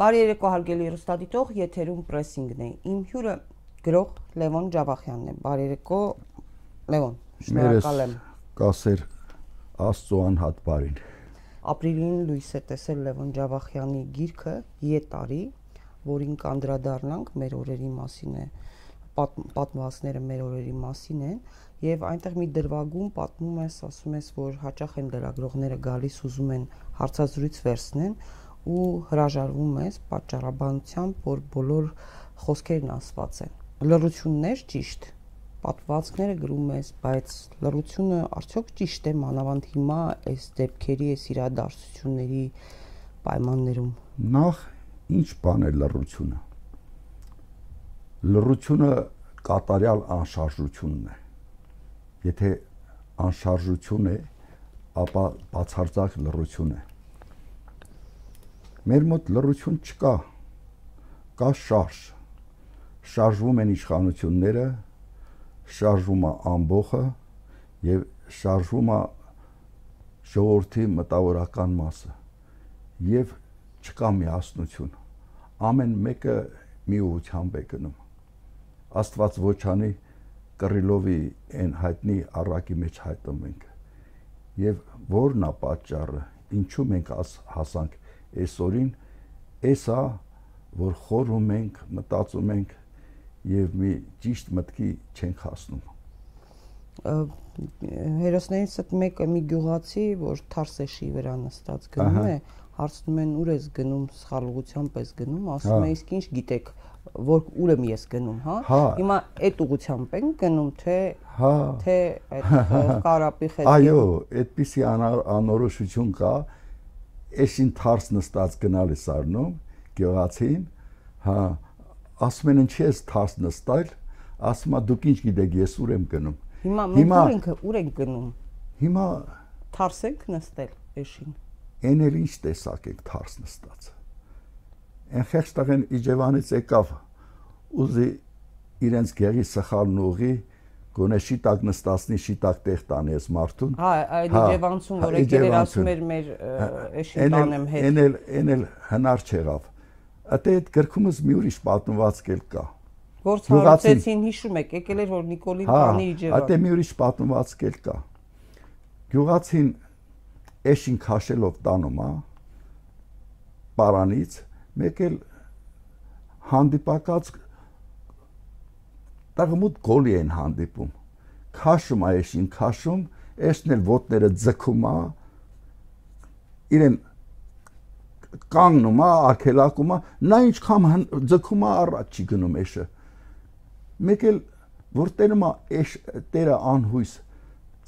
Բարի երեկո հարգելի հեռուստադիտող, եթերում պրեսինգն է։ Իմ հյուրը գրող Լևոն Ջավախյանն է։ Բարի երեկո Լևոն, շնորհակալ եմ։ Կասեր Աստծո անհատ բարին։ Ապրիլին լույս է տեսել Լևոն Ջավախյանի գիրքը Ետարի, որին կանդրադառնանք մեր օրերի մասին է պատմվածքները մեր օրերի մասին են եւ այնտեղ մի դրվագում պատմում ես, ասում ես, որ հաճախ են լրագրողները գալիս ուզում են հարցազրույց վերցնեն ու հրաժարվում ես պատճառաբանությամբ, որ բոլոր խոսքերն ասված են։ Լրություններ ճիշտ, պատվածքները գրում ես, բայց լրությունը արդյոք ճիշտ է մանավանդ հիմա այս դեպքերի, այս իրադարձությունների պայմաններում։ Նախ ինչ բան է լրությունը։ Լրությունը կատարյալ անշարժությունն է։ Եթե անշարժություն է, ապա բացարձակ լրություն է Մեր մոտ լրություն չկա։ Կա շարժ։ Շարժվում են իշխանությունները, շարժվում է ամբողը եւ շարժվում է ժողովրդի մտավորական մասը եւ չկա միասնություն ամեն մեկը մի ուղությամբ է գնում աստված ոչ անի կռիլովի այն հայտնի առակի մեջ հայտնում ենք եւ որն է պատճառը ինչու մենք հասանք այսօրին էսա որ խորում ենք, մտածում ենք եւ մի ճիշտ մտքի չենք հասնում հերոսներից այդ մեկը մի գյուղացի, որ Թարսեշի վրա նստած գնում է, հարցնում են ուր ես գնում, սխալուղությամբ ես գնում, ասում է հա։ իսկ ինչ գիտեք, որ ուր եմ ես գնում, հա։ հա։ Հիմա այդ ուղությամբ են գնում, թե հա թե այդ կարապի հետ։ Այո, այդպիսի անորոշություն կա, էշին թարս նստած գնալ է սարնում գյուղացին, հա, ասում են ինչի ես թարս նստալ, ասում է դուք ինչ գիտեք, ես ուր եմ գնում։ Հիմա մենք ուր ենք գնում։ Հիմա թարս ենք նստել էշին։ Էն էլ ինչ տեսակ եք թարս նստած։ Այն խեղճտաղեն Իջևանից եկավ ուզի իրենց գերի սխալն ուղի գոնե շիտակ նստածնի շիտակ տեղ տանես մարդուն հա այդ Իջևանցուն որ եկել էր ասում էր մեր էշին տանեմ հետ էն էլ էն էլ հնար չեղավ ըտե այդ գրքումս մի ուրիշ պատմվածք էլ կա որ ցարուցեցին հիշում եք եկել էր որ Նիկոլին հա, տանի Իջևան ըտե մի ուրիշ պատմվածք էլ կա գյուղացին էշին քաշելով տանում հա պարանից մեկ էլ հանդիպակաց տաղմուտ գոլի են հանդիպում քաշում այշին քաշում էսն էլ ոտները ձգում է իրեն կանգնում է արկելակում է նա ինչքան ձգում է առաջ չի գնում էշը մեկ էլ որ տերում է էշ տերը անհույս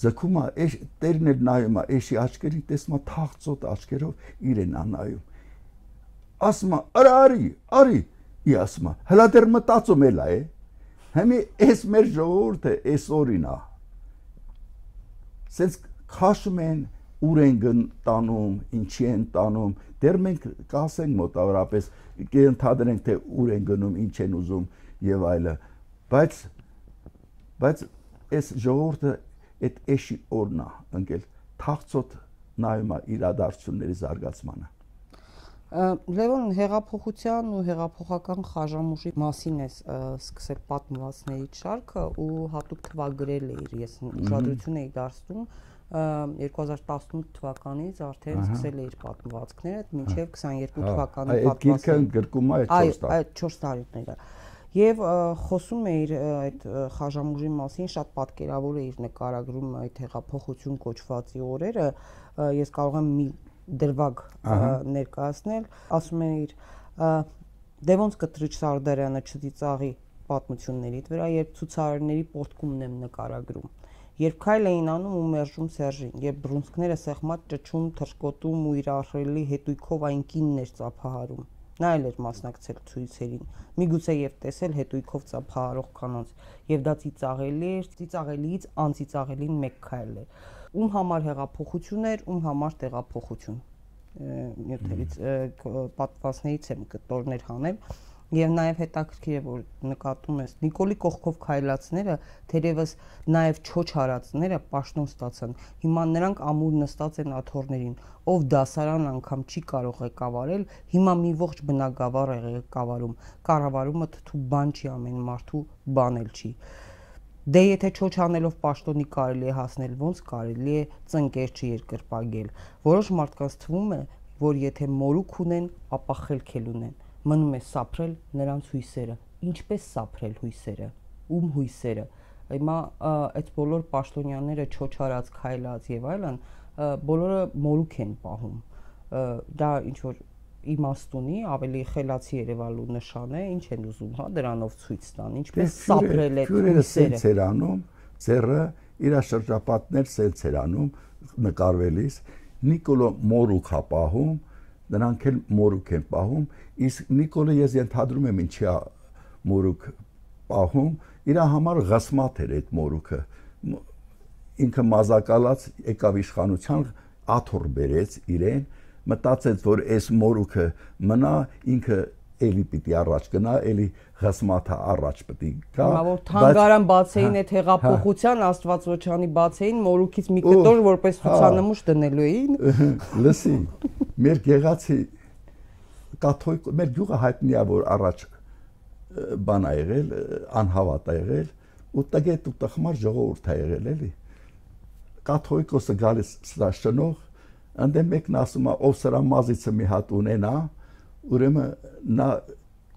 ձգում է էշ տերն էլ նայում է էշի աչքերին տեսնում է թաղծոտ աչքերով իրեն է նայում ասում է արա արի արի ի ասում է հլա դեռ մտածում էլ է Հիմի էս մեր ժողովուրդը էս օրինա։ Սենց քաշում են ուր են տանում, ինչի են տանում, դեռ մենք կասենք մոտավորապես կընթադրենք թե ուր են գնում, ինչ են ուզում եւ այլը, բայց բայց այս ժողովուրդը այդ էշի օրնա ընկել թաղծոտ նայում է իրադարձությունների զարգացմանը Լևոն հեղափոխության ու հեղափոխական խաժամուժի մասին է սկսել պատմվածքների շարքը ու հատուկ թվագրել էիր ես ուշադրություն էի դարձնում 2018 թվականից արդեն սկսել էիր պատմվածքները մինչև 22 թվականի պատմվածքը։ Այդ գիրքը գրկում է 4 տարի։ Այդ 4 տարիները։ Եվ խոսում էիր այդ խաժամուժի մասին, շատ պատկերավոր էիր նկարագրում այդ հեղափոխություն կոչվածի օրերը։ Ես կարող եմ մի դրվագ ներկայացնել, ասում են իր դե ոնց կտրիչ Սարդարյանը չդիծաղի պատմություններից վրա, երբ ցուցարարների պորտկումն եմ նկարագրում։ Երբ քայլ էին անում ու մերժում Սերժին, երբ բրունսկները սեղմած ճճում, թրշկոտում ու իր ահռելի հետույքով այն կինն էր ծափահարում։ Նա էլ էր մասնակցել ցույցերին։ Միգուցե եւ տեսել հետույքով ծափահարող կանանց, եւ դա ծիծաղելի էր, ծիծաղելիից անծիծաղելին մեկ քայլ էր ում համար հեղափոխություն էր, ում համար տեղափոխություն նյութերից պատվասներից եմ կտորներ հանել Եվ նաև հետաքրքիր է որ նկատում ես Նիկոլի կողքով քայլածները թերևս նաև չոչ հարածները պաշտոն ստացան։ Հիմա նրանք ամուր նստած են աթոռներին, ով դասարան անգամ չի կարող ղեկավարել, հիմա մի ողջ բնակավար է ղեկավարում։ Կառավարումը թթու բան չի ամեն մարդու բանել չի։ Դե եթե չոչանելով պաշտոնի կարելի է հասնել, ոնց կարելի է ծնկեր չերկրպագել։ Որոշ մարդկանց թվում է, որ եթե մորուք ունեն, ապա խելք էլ ունեն։ Մնում է սափրել նրանց հույսերը։ Ինչպես սափրել հույսերը։ Ում հույսերը։ Հիմա այդ բոլոր պաշտոնյաները չոչարած, քայլած եւ այլն, բոլորը մորուք են պահում։ Դա ինչ որ իմաստունի, ավելի խելացի Երևանու նշան է, ինչ են ուզում, հա, դրանով ցույց տան, ինչպես սափրել է քյուրերը սենց էր անում, ծերը իր շրջապատներ սենց էր անում նկարվելիս, Նիկոլո մորուք հա պահում, նրանք էլ մորուք են պահում, իսկ Նիկոլը ես ենթադրում եմ ինչի է մորուք պահում, իր համար ղասմատ էր այդ մորուքը ինքը մազակալած եկավ իշխանության աթոռ բերեց իրեն մտածեց, որ այս մորուքը մնա ինքը էլի պիտի առաջ գնա, էլի հսմաթա առաջ պիտի գա։ Հիմա որ թանգարան բացեին այդ հեղափոխության Աստվածոչանի բացեին մորուքից մի կտոր որպես ցուցանմուշ դնելու էին։ Լսի, մեր գեղացի կաթոյք մեր գյուղը հայտնի է որ առաջ բան ա եղել, անհավատ ա եղել, ու տգետ ու տխմար ժողովուրդ ա եղել էլի։ Կաթոյկոսը գալիս սրա շնող Անդե մեկն ասում է, ով սրա մազիցը մի հատ ունենա, ուրեմն նա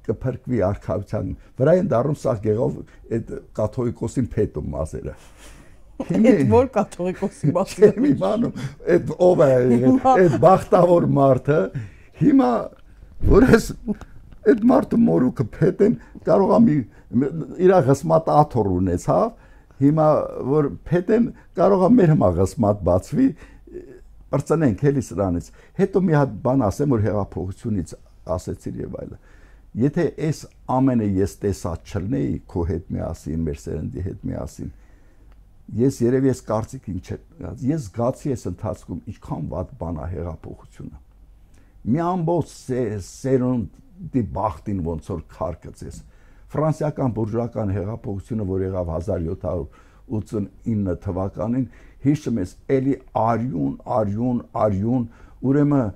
կփրկվի արխայության վրա են դառնում սա գեղով այդ կաթողիկոսին փետում մազերը Այդ որ կաթողիկոսի մասը մի բանում այդ ով է այդ բախտավոր մարդը հիմա որ ես այդ մարդը մորուքը փետեն կարող է մի իր հսմատ աթոռ ունեցավ հիմա որ փետեն կարող է մեր հիմա հսմատ բացվի բրծնենք էլի սրանից։ Հետո մի հատ բան ասեմ, որ հեղափոխությունից ասեցիր եւ այլը։ Եթե այս ամենը ես տեսած չլնեի քո հետ միասին, մեր սերնդի հետ միասին, ես երևի ես կարծիք ինչ է ես զգացի այս ընթացքում ինչքան վատ բան է հեղափոխությունը մի ամբողջ սերունդի բախտին ոնց որ քարկծես ֆրանսիական բուրժուական հեղափոխությունը որ եղավ 1789 թվականին հիշում ես էլի արյուն, արյուն, արյուն, ուրեմն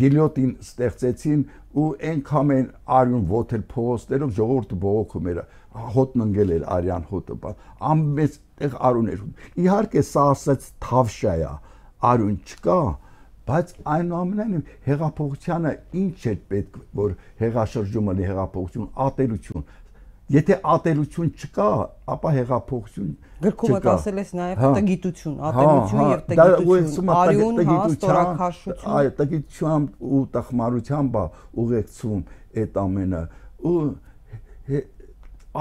գիլյոտին ստեղծեցին ու այնքան են արյուն ոտել փողոցներով ժողովուրդը բողոքում էր հոտն ընկել էր արյան հոտը ամբես տեղ արյուն էր իհարկե սա ասած թավշա է արյուն չկա բայց այնուամենայնիվ հեղափոխությանը ինչ է պետք որ հեղաշրջումը լի հեղափոխություն ատելություն Եթե ատելություն չկա, ապա հեղափոխություն գրքում եք ասել ես նաև հա, տգիտություն, ատելություն հա, եւ տգիտություն, արյուն, հաստորակաշություն։ Այո, տգիտությամբ ու տխմարությամբ ուղեկցում այդ ամենը ու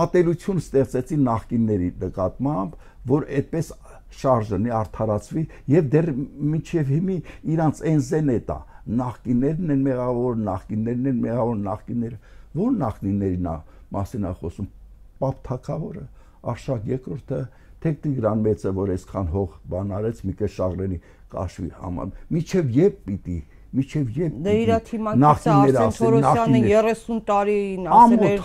ատելություն ստեղծեցին նախկինների նկատմամբ, որ այդպես շարժնի արդարացվի եւ դեռ միջև հիմի իրանց էնզեն է տա նախկիններն են մեղավոր նախկիններն են մեղավոր նախկինները որ նախկիններին է մասին է խոսում Պապ Թակավորը, Արշակ երկրորդը, Տեխնիկրան մեծը, որ այսքան հող բան արեց Միկե Շաղրենի կաշվի համար։ Միջև երբ պիտի Միջև երբ Դե իր թիմակիցը Արսեն Թորոսյանը 30 տարին ասել էր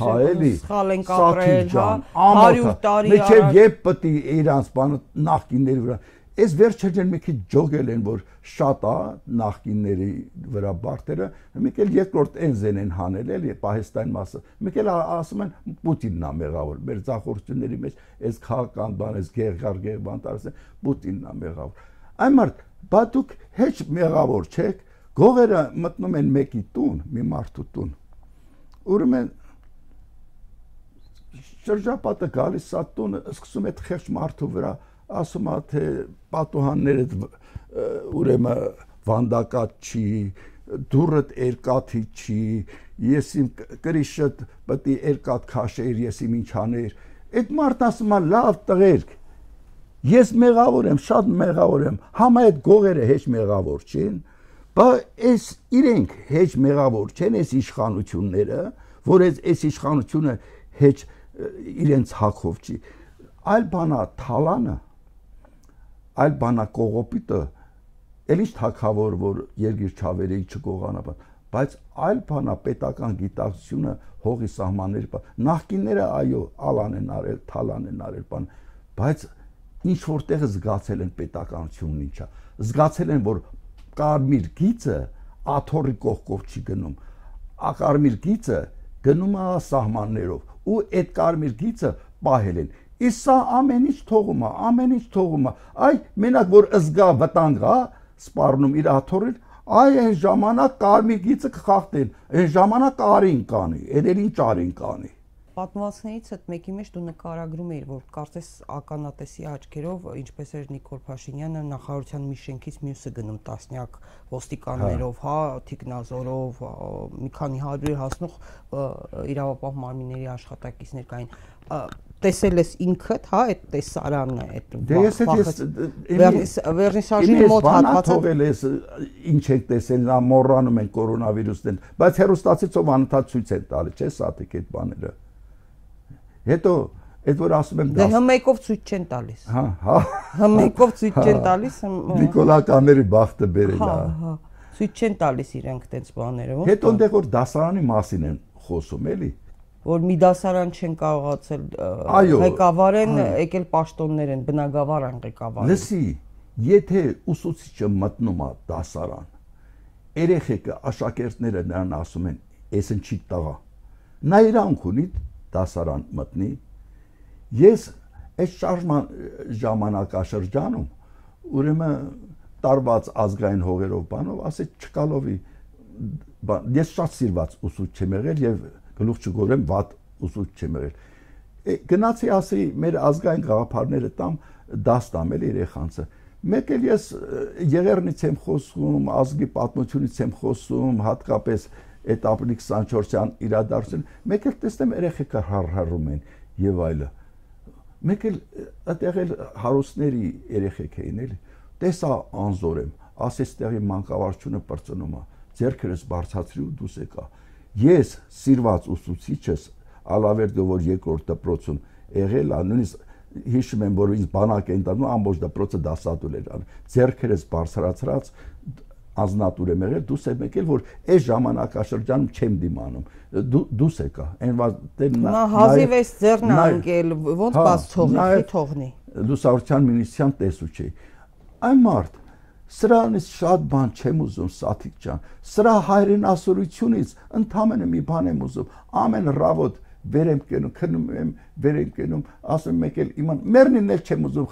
սխալ են կապրել, հա 100 տարի առաջ։ Միջև երբ պիտի իրանց բանը նախկինների վրա Այս վերջերն մի քիչ ջոգել են, որ շատ է նախկինների վրա բարտերը, մեկ էլ երկրորդ Էնզեն են հանել էլի Պահեստայն մասը։ Մեկ էլ ասում են Պուտինն է մեղավոր։ Մեր ցախորությունների մեջ այս քաղաքական բան, այս գերգար գերբան տարսեն Պուտինն է մեղավոր։ Այն մարդ, բա դուք հեչ մեղավոր չեք, գողերը մտնում են մեկի տուն, մի մարդու տուն։ Ուրեմն շրջապատը գալիս սա տունը սկսում է խեղճ մարդու վրա ասում է թե պատուհանները ուրեմն վանդակատ չի, դուրըտ երկաթի չի, ես իմ կրիշը պետք է երկաթ քաշեր, ես իմ ինչ աներ։ Այդ մարդն ասում է լավ տղերք։ Ես մեղավոր եմ, շատ մեղավոր եմ։ Համա այդ գողերը հեչ մեղավոր չեն, բա այս իրենք հեչ մեղավոր չեն այս իշխանությունները, որ այս այս իշխանությունը հեչ իրենց հակով չի։ Այլ բանա թալանը այլ բանա կողոպիտը ինչ թակավոր որ երգիր չավերեի չկողանա բայց այլ բանա պետական գիտակցությունը հողի սահմանների նախկինները այո ալան են արել թալան են արել բան բայց ինչ որտեղ զգացել են պետականությունն ինչա զգացել են որ կարմիր գիծը աթորի կողքով չի գնում ակարմիր գիծը գնում է սահմաններով ու այդ կարմիր գիծը պահել են Իսկ սա ամեն ինչ թողում է, ամեն ինչ թողում է։ Այ մենակ որ ըզգա վտանգ է, սպառնում իր աթորին, այ այն ժամանակ կարմիր գիծը կխախտեն, այն ժամանակ արին կանի, երել ինչ արին կանի պատմվածներից այդ մեկի մեջ դու նկարագրում էիր, որ կարծես ականատեսի աչքերով, ինչպես էր Նիկոլ Փաշինյանը նախարարության մի շենքից մյուսը գնում տասնյակ ոստիկաններով, հա, թիկնազորով, մի քանի 100 հասնող իրավապահ մարմինների աշխատակիցներ կային տեսել ես ինքդ, հա, այդ տեսարանն է, այդ Դե ես ես վերնիսաժի մոտ հատվածը թողել ես ինչ եք տեսել, նա մոռանում են կորոնավիրուսն, բայց հերոստացիցով անընդհատ ցույց են տալի, չէ՞, սատիկ այդ բաները։ Հետո այդ որ ասում եմ դա Դե հմեկով ցույց չեն տալիս։ Հա, հա։ Հմեկով ցույց չեն տալիս։ Նիկոլականների բախտը բերել է։ Հա, հա։ Ցույց չեն տալիս իրենք այդպես բաները։ Հետո այնտեղ որ դասարանի մասին են խոսում, էլի որ մի դասարան չեն կարողացել ղեկավարեն, եկել պաշտոններ են, բնագավառ են ղեկավարել։ Լսի, եթե ուսուցիչը մտնում է դասարան, երեխեքը աշակերտները նրան ասում են, «Էսն չի տղա»։ Նա իրանք ունի դասարան մտնի։ Ես այս շարժման ժամանակաշրջանում ուրեմն տարված ազգային հողերով բանով ասեց չկալովի ես շատ սիրված ուսուցիչ եմ եղել եւ գլուխ չգորեմ վատ ուսուցիչ չեմ եղել գնացի ասի մեր ազգային գաղափարները տամ դաս տամ էլ երեխանցը մեկ էլ ես եղերնից եմ խոսում ազգի պատմությունից եմ խոսում հատկապես այդ ապրիլի 24-յան իրադարձություն մեկ էլ տեսնեմ երեխեքը հարհարում են եւ այլը մեկ էլ այդտեղ էլ հարուստների երեխեք էին էլի տեսա անզոր եմ ասես տեղի մանկավարությունը բրծնում է ձերքերս բարձացրի ու դուս եկա ես սիրված ուսուցիչս ալավերդը որ երկրորդ դպրոցում եղել է նույնիսկ հիշում եմ որ ինձ բանակ են տանում ամբողջ դպրոցը դասադուլ էր ձերքերս բարձրացրած ազնատուր եմ եղել դուս եմ եկել որ այս ժամանակաշրջանում չեմ դիմանում դու դուս եկա այն դե նա հազիվ էս ձեռն անկել ոնց բաց հա, թողնի թողնի լուսավորության մինիստրիան տեսու չի այն մարդ Սրանից շատ բան չեմ ուզում, Սաթիկ ջան։ Սրա հայրենասորությունից ընդամենը մի բան եմ ուզում։ Ամեն ռավոտ վեր եմ կենում, քնում եմ, վեր եմ կենում, ասում մեկ էլ իման մեռնին էլ չեմ ուզում,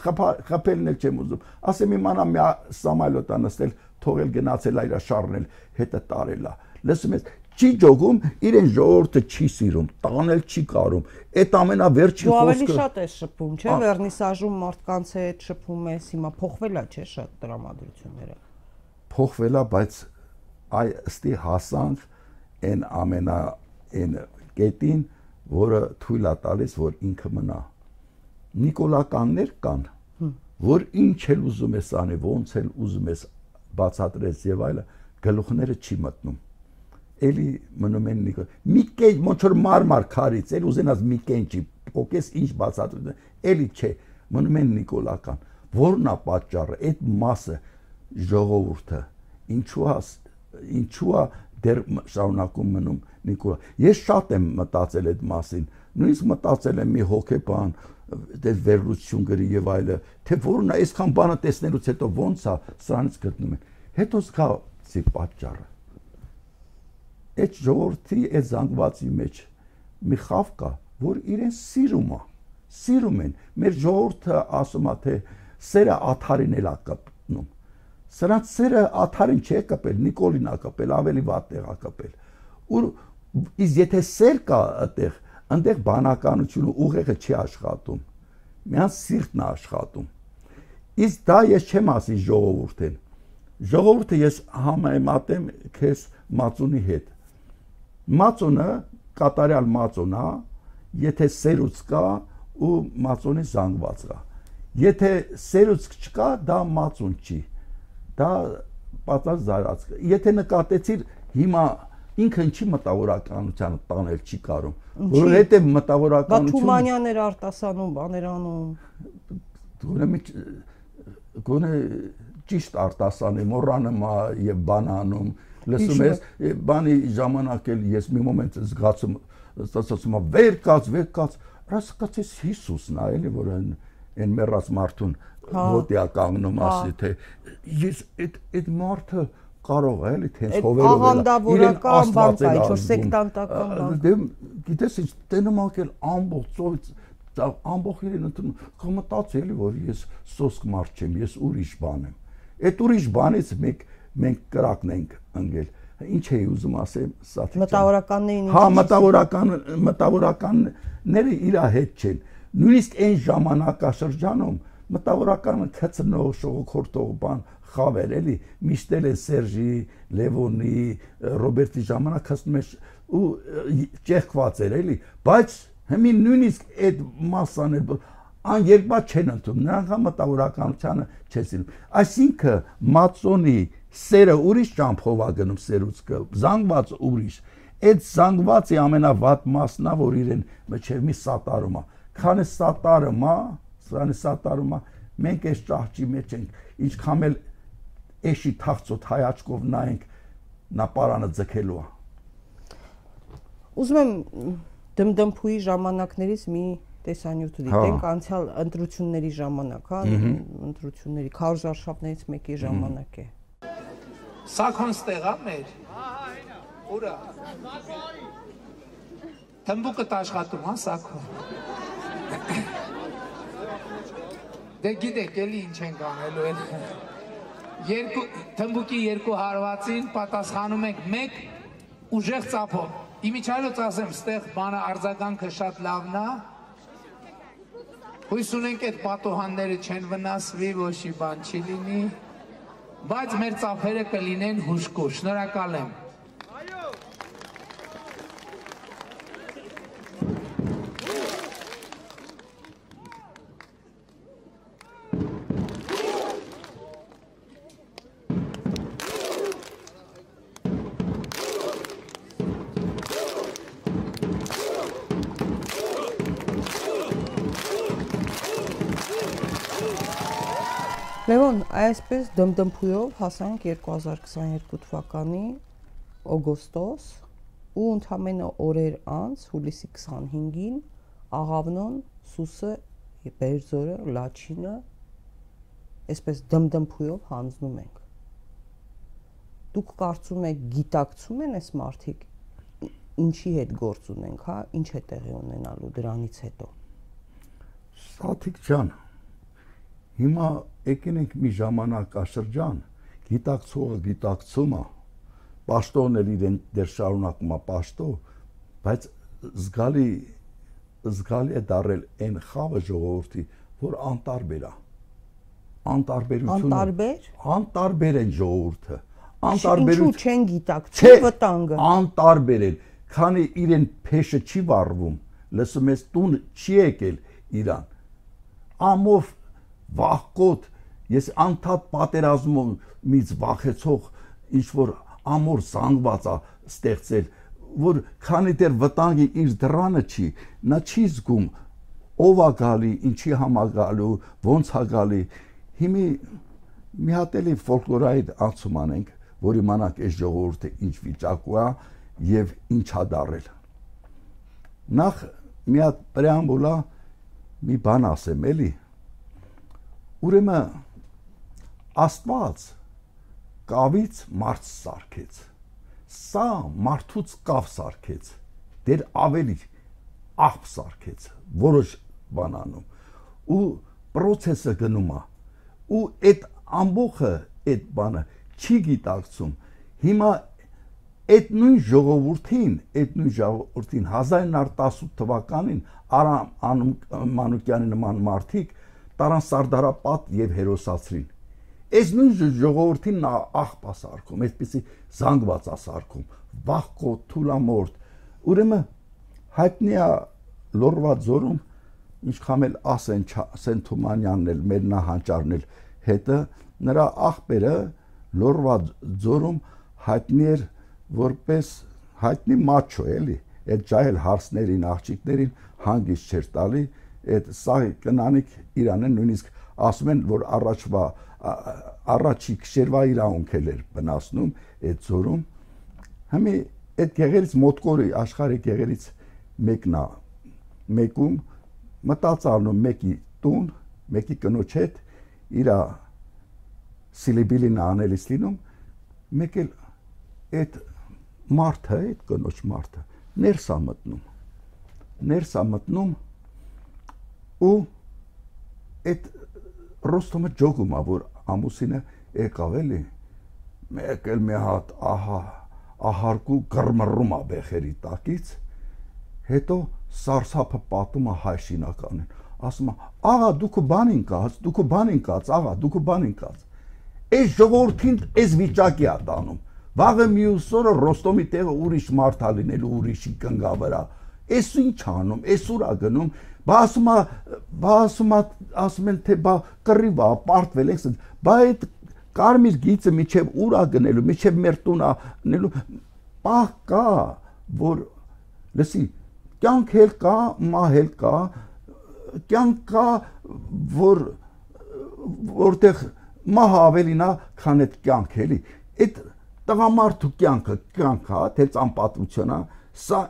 խփելն էլ չեմ ուզում։ Ասեմ իմանա մի սամալյոտա նստել, թողել գնացել այրա շարնել, հետը տարելա։ Լսում ես, չի ճոգում, իրեն ժողովուրդը չի սիրում, տանել չի կարում։ Այդ ամենավերջին խոսքը Դու ավելի շատ ես շփում, չէ՞, վերնիսաժում մարդկանց հետ շփում ես, հիմա փոխվել է, չէ՞, շատ տրամադրությունները։ Փոխվել է, բայց այ ըստի հասանք այն ամենա այն կետին, որը թույլ է տալիս, որ ինքը մնա։ Նիկոլականներ կան, որ ինչ էլ ուզում ես անի, ոնց էլ ուզում ես բացատրես եւ այլը, գլուխները չի մտնում էլի մնում են նիկո մի կեջ ոնց որ մարմար քարից էլ ուզենաս մի կենջի փոկես ինչ բացատրում էլի չէ մնում են նիկոլական որն է պատճառը այդ մասը ժողովուրդը ինչու է ինչու է դեռ շարունակում մնում նիկոլա ես շատ եմ մտածել այդ մասին նույնիսկ մտածել եմ մի հոգեբան դե վերլուծություն գրի եւ այլը թե որն է այսքան բանը տեսնելուց հետո ոնց է սրանից գտնում են հետո զգա ծի պատճառը այդ ժողովրդի այդ զանգվածի մեջ մի խավ կա, որ իրեն սիրում է, սիրում են։ Մեր ժողովուրդը ասում է թե սերը աթարին էլ է կապնում։ Սրանց սերը աթարին չի կապել, Նիկոլին է կապել, ավելի վատ տեղ է կապել։ Ու իսկ եթե սեր կա այդտեղ, այնտեղ բանականությունը ուղեղը չի աշխատում։ Միան սիրտն է աշխատում։ Իսկ դա ես չեմ ասի ժողովուրդին։ Ժողովուրդը ես համեմատեմ քեզ մածունի հետ Մածոնը կատարյալ մածոն է, եթե սերուց կա ու մածոնի զանգված կա։ Եթե սերուց չկա, դա մածուն չի։ Դա պատած զարած։ Եթե նկատեցիր հիմա ինքն չի մտավորականության տանել չի կարում։ Որովհետև մտավորականություն Բա Թումանյաններ արտասանում, բաներ անում։ Գոնե գոնե ճիշտ արտասանի մոռանում եւ բանանում լսում ես բանի ժամանակ էլ ես մի մոմենտ զգացում ստացածում վեր կաց վեր կաց ռասկացես Հիսուսն է էլի որ այն այն մեռած մարդուն հա։ կանգնում հա։ ասի թե ես այդ այդ մարդը կարող է էլի թենց հովերով բան կա ինչ որ սեկտանտական բան դե գիտես ինչ տենում ակել ամբողջ ամբողջ իրեն ընդունում կմտածի էլի որ ես սոսկ մարդ չեմ ես ուրիշ բան եմ այդ ուրիշ բանից մենք մենք կրակն ենք ընկել ինչ էի ուզում ասեմ սա մտավորականներին հա մտավորական մտավորականները իր հետ չեն նույնիսկ այն ժամանակաշրջանում մտավորականը քծնող շողոքորտող բան խավեր էլի միշտ էլ է Սերժի, Լևոնի, Ռոբերտի ժամանակ հասնում է ու ճեղքված էր էլի, բայց հիմին նույնիսկ այդ մասան էլ ան երկբա չեն ընդունում, նրանք հա մտավորականությանը չեսին։ Այսինքն մածոնի սերը ուրիշ ճամփով է գնում սերուցքը, զանգված ուրիշ։ Այդ զանգվածի ամենավատ մասն է, որ իրեն մቼ մի սատարում է։ Քանի սատարում է, սրանը սատարում է, մենք այս ճահճի մեջ ենք, ինչքան էլ էշի թաղծոտ հայաչկով նայենք նա պարանը ձգելու է ուզում եմ դմդմփուի ժամանակներից մի տեսանյութ դիտենք հա։ անցյալ ընտրությունների ժամանակ, հա, ընտրությունների քարոզարշավներից մեկի ժամանակ է։ Սա քոնստեղա մեր։ Ուրա։ Թմբուկը աշխատում, հա, սակո։ Դե գիտեք, էլի ինչ ենք անելու էլ։ Երկու թմբուկի երկու հարվածին պատասխանում ենք. 1 ուժեղ ծափով։ Իմիջայլոց ասեմ, ստեղ բանը արձագանքը շատ լավն է։ Հույս ունենք այդ պատոհանները չեն վնասվի, ոչի բան չի լինի, բայց մեր ծափերը կլինեն հուշկու։ Շնորհակալ եմ։ այսպես դմդմփույով հասանք 2022 թվականի օգոստոս ու ընդամենը օրեր անց հուլիսի 25-ին Աղավնոն, Սուսը, Բերձորը, Լաչինը այսպես դմդմփույով հանձնում ենք։ Դուք կարծում եք գիտակցում են այս մարդիկ ինչի հետ գործ ունենք, հա, ինչ է տեղի ունենալու դրանից հետո։ Սաթիկ ջան, Հիմա եկին ենք մի ժամանակաշրջան, գիտակցողը գիտակցումը, պաշտոնն էլ իրեն դեր շարունակում է պաշտո, բայց զգալի զգալի է դարել այն խավը ժողովրդի, որ անտարբեր է։ Անտարբերությունը Անտարբեր։ Անտարբեր են ժողովուրդը։ Անտարբերություն Ինչու չեն գիտակցում վտանգը։ Անտարբեր են, քանի իրեն փեշը չի վառվում, լսում ես տուն չի եկել Իրան։ Ամով վախկոտ ես անդադ պատերազմից վախեցող ինչ որ ամոր զանգված է ստեղծել որ քանի դեռ վտանգի իր դրանը չի նա չի զգում ով է գալի ինչի համագալու ոնց է գալի հիմի մի հատ էլի ֆոլկլորային ացում անենք որ իմանանք այս ժողովուրդը ինչ վիճակու է եւ ինչ է դարել նախ մի հատ պրեամբուլա մի բան ասեմ էլի Ուրեմն Աստված կավից մարդ սարքեց։ Սա մարդուց կավ սարքեց։ Դեր ավելի աղբ սարքեց, որոշ բանանում։ Ու process-ը գնում է։ Ու այդ ամբողը այդ բանը չի գիտակցում։ Հիմա այդ նույն ժողովրդին, այդ նույն ժողովրդին 1918 թվականին Արամ Մանուկյանի նման մարդիկ տարան Սարդարապատ եւ հերոսացրին։ Այս նույն ժողովրդին նա աղբ ասարկում, այսպեսի զանգված ասարկում, վախկո թուլամորտ։ Ուրեմն հայտնի է լորվա ձորում ինչքան էլ ասեն Սեն Թումանյանն էլ մեր նահանճարն էլ հետը նրա աղբերը լորվա ձորում հայտնի էր որպես հայտնի մաչո էլի այդ ջահել հարսներին աղջիկներին հանգիստ չեր տալի այդ սա կնանիկ Իրանը նույնիսկ ասում են որ առաջվա առաջի քշերվա իրավունքել էր վնասնում այդ ծորում Համի այդ գեղերից մոտկորի աշխարհի գեղերից մեկնա մեկում մտածալնում մեկի տուն, մեկի կնոջ հետ իրա սիլիբիլին անելիս լինում, մեկ էլ այդ մարդը, այդ կնոջ մարդը ներս է մտնում։ Ներս է մտնում ու այդ Ռոստոմը ջոգում ա որ ամուսինը եկավ էլի մեկ էլ մի հատ ահա ահարկու գրմռում ա բեխերի տակից հետո սարսափը պատում ա հայ շինականին ասում ա աղա դուք բանին կաց դուք բանին կաց աղա դուք բանին կաց այս ժողովրդին այս վիճակի ա տանում վաղը մյուս օրը ռոստոմի տեղը ուրիշ մարդ ա լինելու ուրիշի կնգա վրա Էս ինչ անում, էս ուր ա գնում, բա ասում ա, բա ասում ա, ասում են թե բա կռիվ ա, պարտվել է, բա այդ կարմիր գիծը միջև ուր ա գնելու, միջև մեր տուն ա նելու, պահ կա, որ լսի, կյանք էլ կա, մահ էլ կա, կյանք կա, որ որտեղ մահ ավելին ա, քան այդ կյանք էլի։ Այդ տղամարդու կյանքը կյանք է, թե ծամպատություն է, սա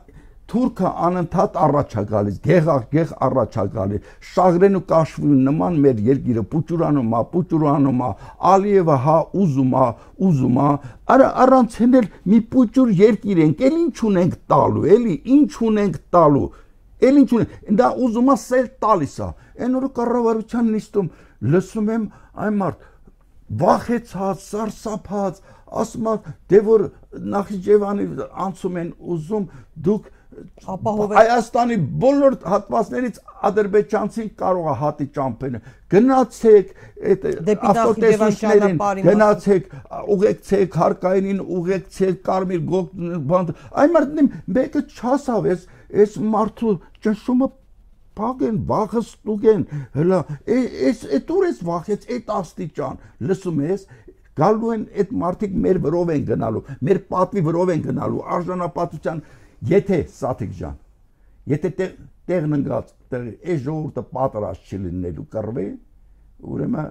թուրքը անընդհատ առաջ է գալիս, գեղագեղ առաջ է գալիս։ Շաղրեն ու Կաշվին նման մեր երկիրը պուճուրանում է, պուճուրանում է, Ալիևը հա ուզում է, ուզում է։ Արա առանց հենել մի պուճուր երկիր ենք, էլ ինչ ունենք տալու, էլի ինչ ունենք տալու։ Էլ ինչ ունենք, դա ուզում է սել տալիս է։ Այն օրը կառավարության նիստում լսում եմ այն մարդ վախեցած, սարսափած, ասում է դե որ Նախիջևանի անցում են ուզում դուք ապահովել Հայաստանի բոլոր հատվածներից ադրբեջանցին կարող է հատի ճամփենը գնացեք այդ ավտոտեսուչներին գնացեք ուղեկցեք հարկայինին ուղեկցեք կարմիր գոգ բանդ այն մարդին մեկը չասավես այս մարդու ճնշումը փագեն վախը ստուգեն հլա այս այդ ուր էս վախեց այդ աստիճան լսում ես գալու են այդ մարդիկ մեր վրով են գնալու մեր պատվի վրով են գնալու արժանապատվության Եթե Սաթիկ ջան, եթե տեղն ընկած տեղի այս ժողովուրդը պատրաստ չի լինելու կռվի, ուրեմն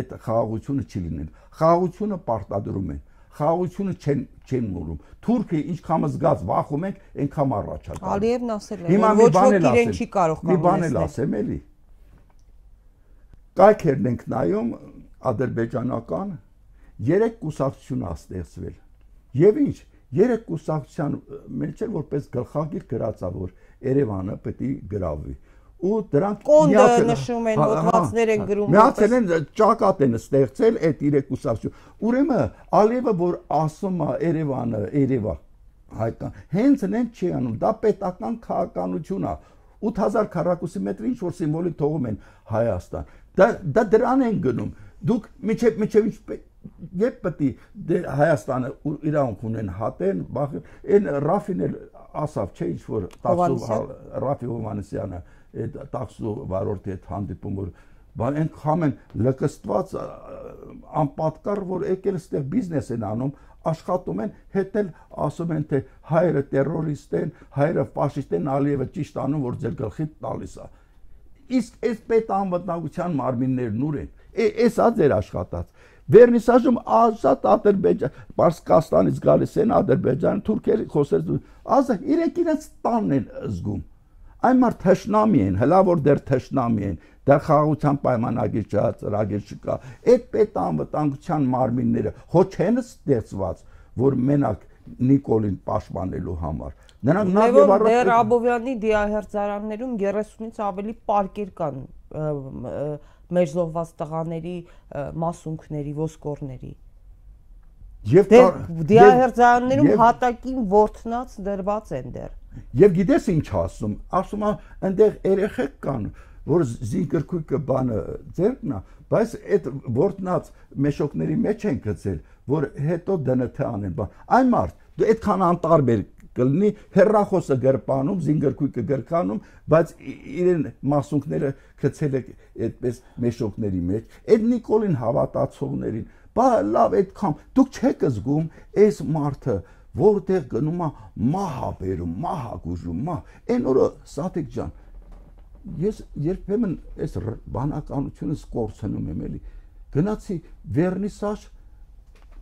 այդ խաղաղությունը չի լինելու։ Խաղաղությունը պարտադրում են խաղաղությունը չեն չեն մուրում։ Թուրքը ինչքան զգաց վախում ենք, այնքան առաջ է գալու։ Ալիևն ասել է, որ ոչ ոք իրեն չի կարող կանգնել։ Մի բան էլ ասեմ էլի։ Կայքերն ենք նայում ադրբեջանական երեք կուսակցություն ա ստեղծվել։ Եվ ինչ, երեք կուսակցության մեջ էր որպես գլխագիր գրածա որ Երևանը պետք է գրավվի ու դրանք կոնդը նշում են ոդվածներ են գրում միացել են ճակատ են ստեղծել այդ երեք կուսակցություն ուրեմն Ալիևը որ ասում է Երևանը Երևա հայկան հենց նեն չի անում դա պետական քաղաքականություն է 8000 քառակուսի մետր ինչ որ սիմվոլիկ թողում են Հայաստան դա դա դրան են գնում դուք միջև միջև երբ պետք է դե Հայաստանը իրանք ունեն հատեն, բախ այն Ռաֆին էլ ասավ, չէ՞ ինչ որ տաքսու Ռաֆի Հովանեսյանը այդ տաքսու վարորդի հետ հանդիպում որ բան են լկստված անպատկար որ եկել ստեղ բիզնես են անում աշխատում են հետել ասում են թե հայրը terrorist են հայրը ֆաշիստ են Ալիևը ճիշտ անում որ ձեր գլխի տալիս է իսկ այս պետ անվտանգության մարմիններն ուր են էս է ձեր աշխատած Վերնիսաժում ազատ Ադրբեջան, Պարսկաստանից գալիս են Ադրբեջան, թուրքերի խոսես ազը իրենք իրենց տանն են զգում։ Այն մարդ թշնամի են, հլա որ դեռ թշնամի են, դեռ խաղաղության պայմանագիր չկա, ծրագիր չկա։ Այդ պետ անվտանգության մարմինները հո չեն ստեղծված, որ մենակ Նիկոլին պաշտպանելու համար։ Նրանք նախ եւ առաջ դեռ Աբովյանի դիահերձարաններում 30-ից ավելի պարկեր կան մերժողված տղաների մասունքների, ոսկորների։ Եվ դե, դրա դե հերձաններում հատակին ворթնած դրված են դեռ։ Եվ գիտես ինչ ասում, ասում է այնտեղ երեխեք կան, որ զինկրկույկը բանը ձերքնա, բայց այդ ворթնած մեշոկների մեջ են գցել, որ հետո ԴՆԹ անեն բան։ Այն մարդ դու այդքան անտարբեր կլինի հերրախոսը գրպանում, զինգրկույկը գրկանում, բայց իրեն մասունքները գցել է այդպես մեշոկների մեջ։ Այդ Նիկոլին հավատացողներին, բա լավ այդքան դուք չեք զգում այս մարդը որտեղ գնում է մահա բերում, մահա գուժում, մահ։ Այն օրը Սաթիկ ջան, ես երբեմն այս բանականությունը սկորցնում եմ էլի։ Գնացի վերնիսաժ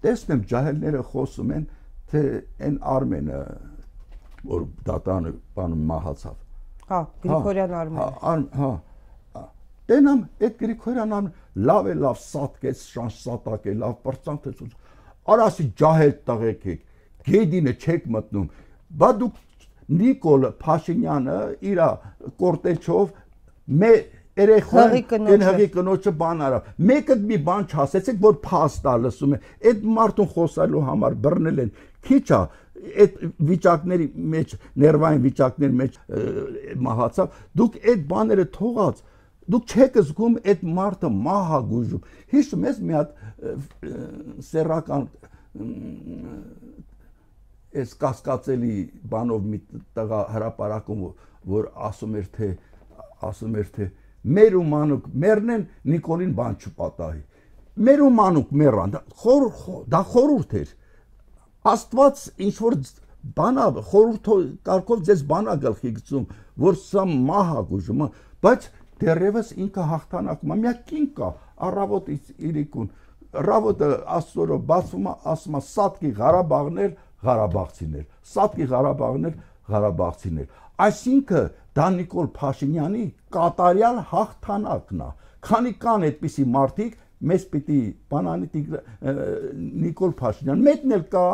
տեսնեմ ջահելները խոսում են թե այն Արմենը որ դատանը բանը մահացավ։ Հա, Գրիգորյան Արմեն։ Հա, հա։ Տենամ այդ Գրիգորյան Արմեն լավ է լավ սատկեց, շանս սատակ է, լավ պրծանքեց։ Արասի ջահել տղեկ եք։ Գեդինը չեք մտնում։ Բա դուք Նիկոլ Փաշինյանը իր կորտեչով մե երեխան այն հղի կնոջը բան արավ։ Մեկը մի բան չասեցեք, որ փաստա լսում է։ Այդ մարդուն խոսալու համար բռնել են։ Քիչ է այդ վիճակների մեջ, ներվային վիճակների մեջ մահացավ։ Դուք այդ բաները թողած դուք չեք զգում այդ մարդը մահագուժում։ Հիշում ես մի հատ սերական այս կասկածելի բանով մի տղա հրաապարակում որ ասում էր թե ասում էր թե մեր ու մանուկ մեռնեն Նիկոլին բան չպատահի մեր ու մանուկ մեռան դա խոր- դա խորուրդ էր Աստված ինչ որ բանա խորուրդ կարգով ձեզ բանա գլխի գցում որ սա մահագուժում է բայց դեռևս ինքը հաղթանակում է միա կին կա առավոտ իրիկուն ռավոտը աստորը բացվում է ասում է սատկի Ղարաբաղներ Ղարաբաղցիներ սատկի Ղարաբաղներ Ղարաբաղցիներ այսինքն դա Նիկոլ Փաշինյանի կատարյալ հաղթանակն է քանի կան այդպիսի մարդիկ մեզ պիտի բանանի Նիկոլ Փաշինյան մեկն էլ կա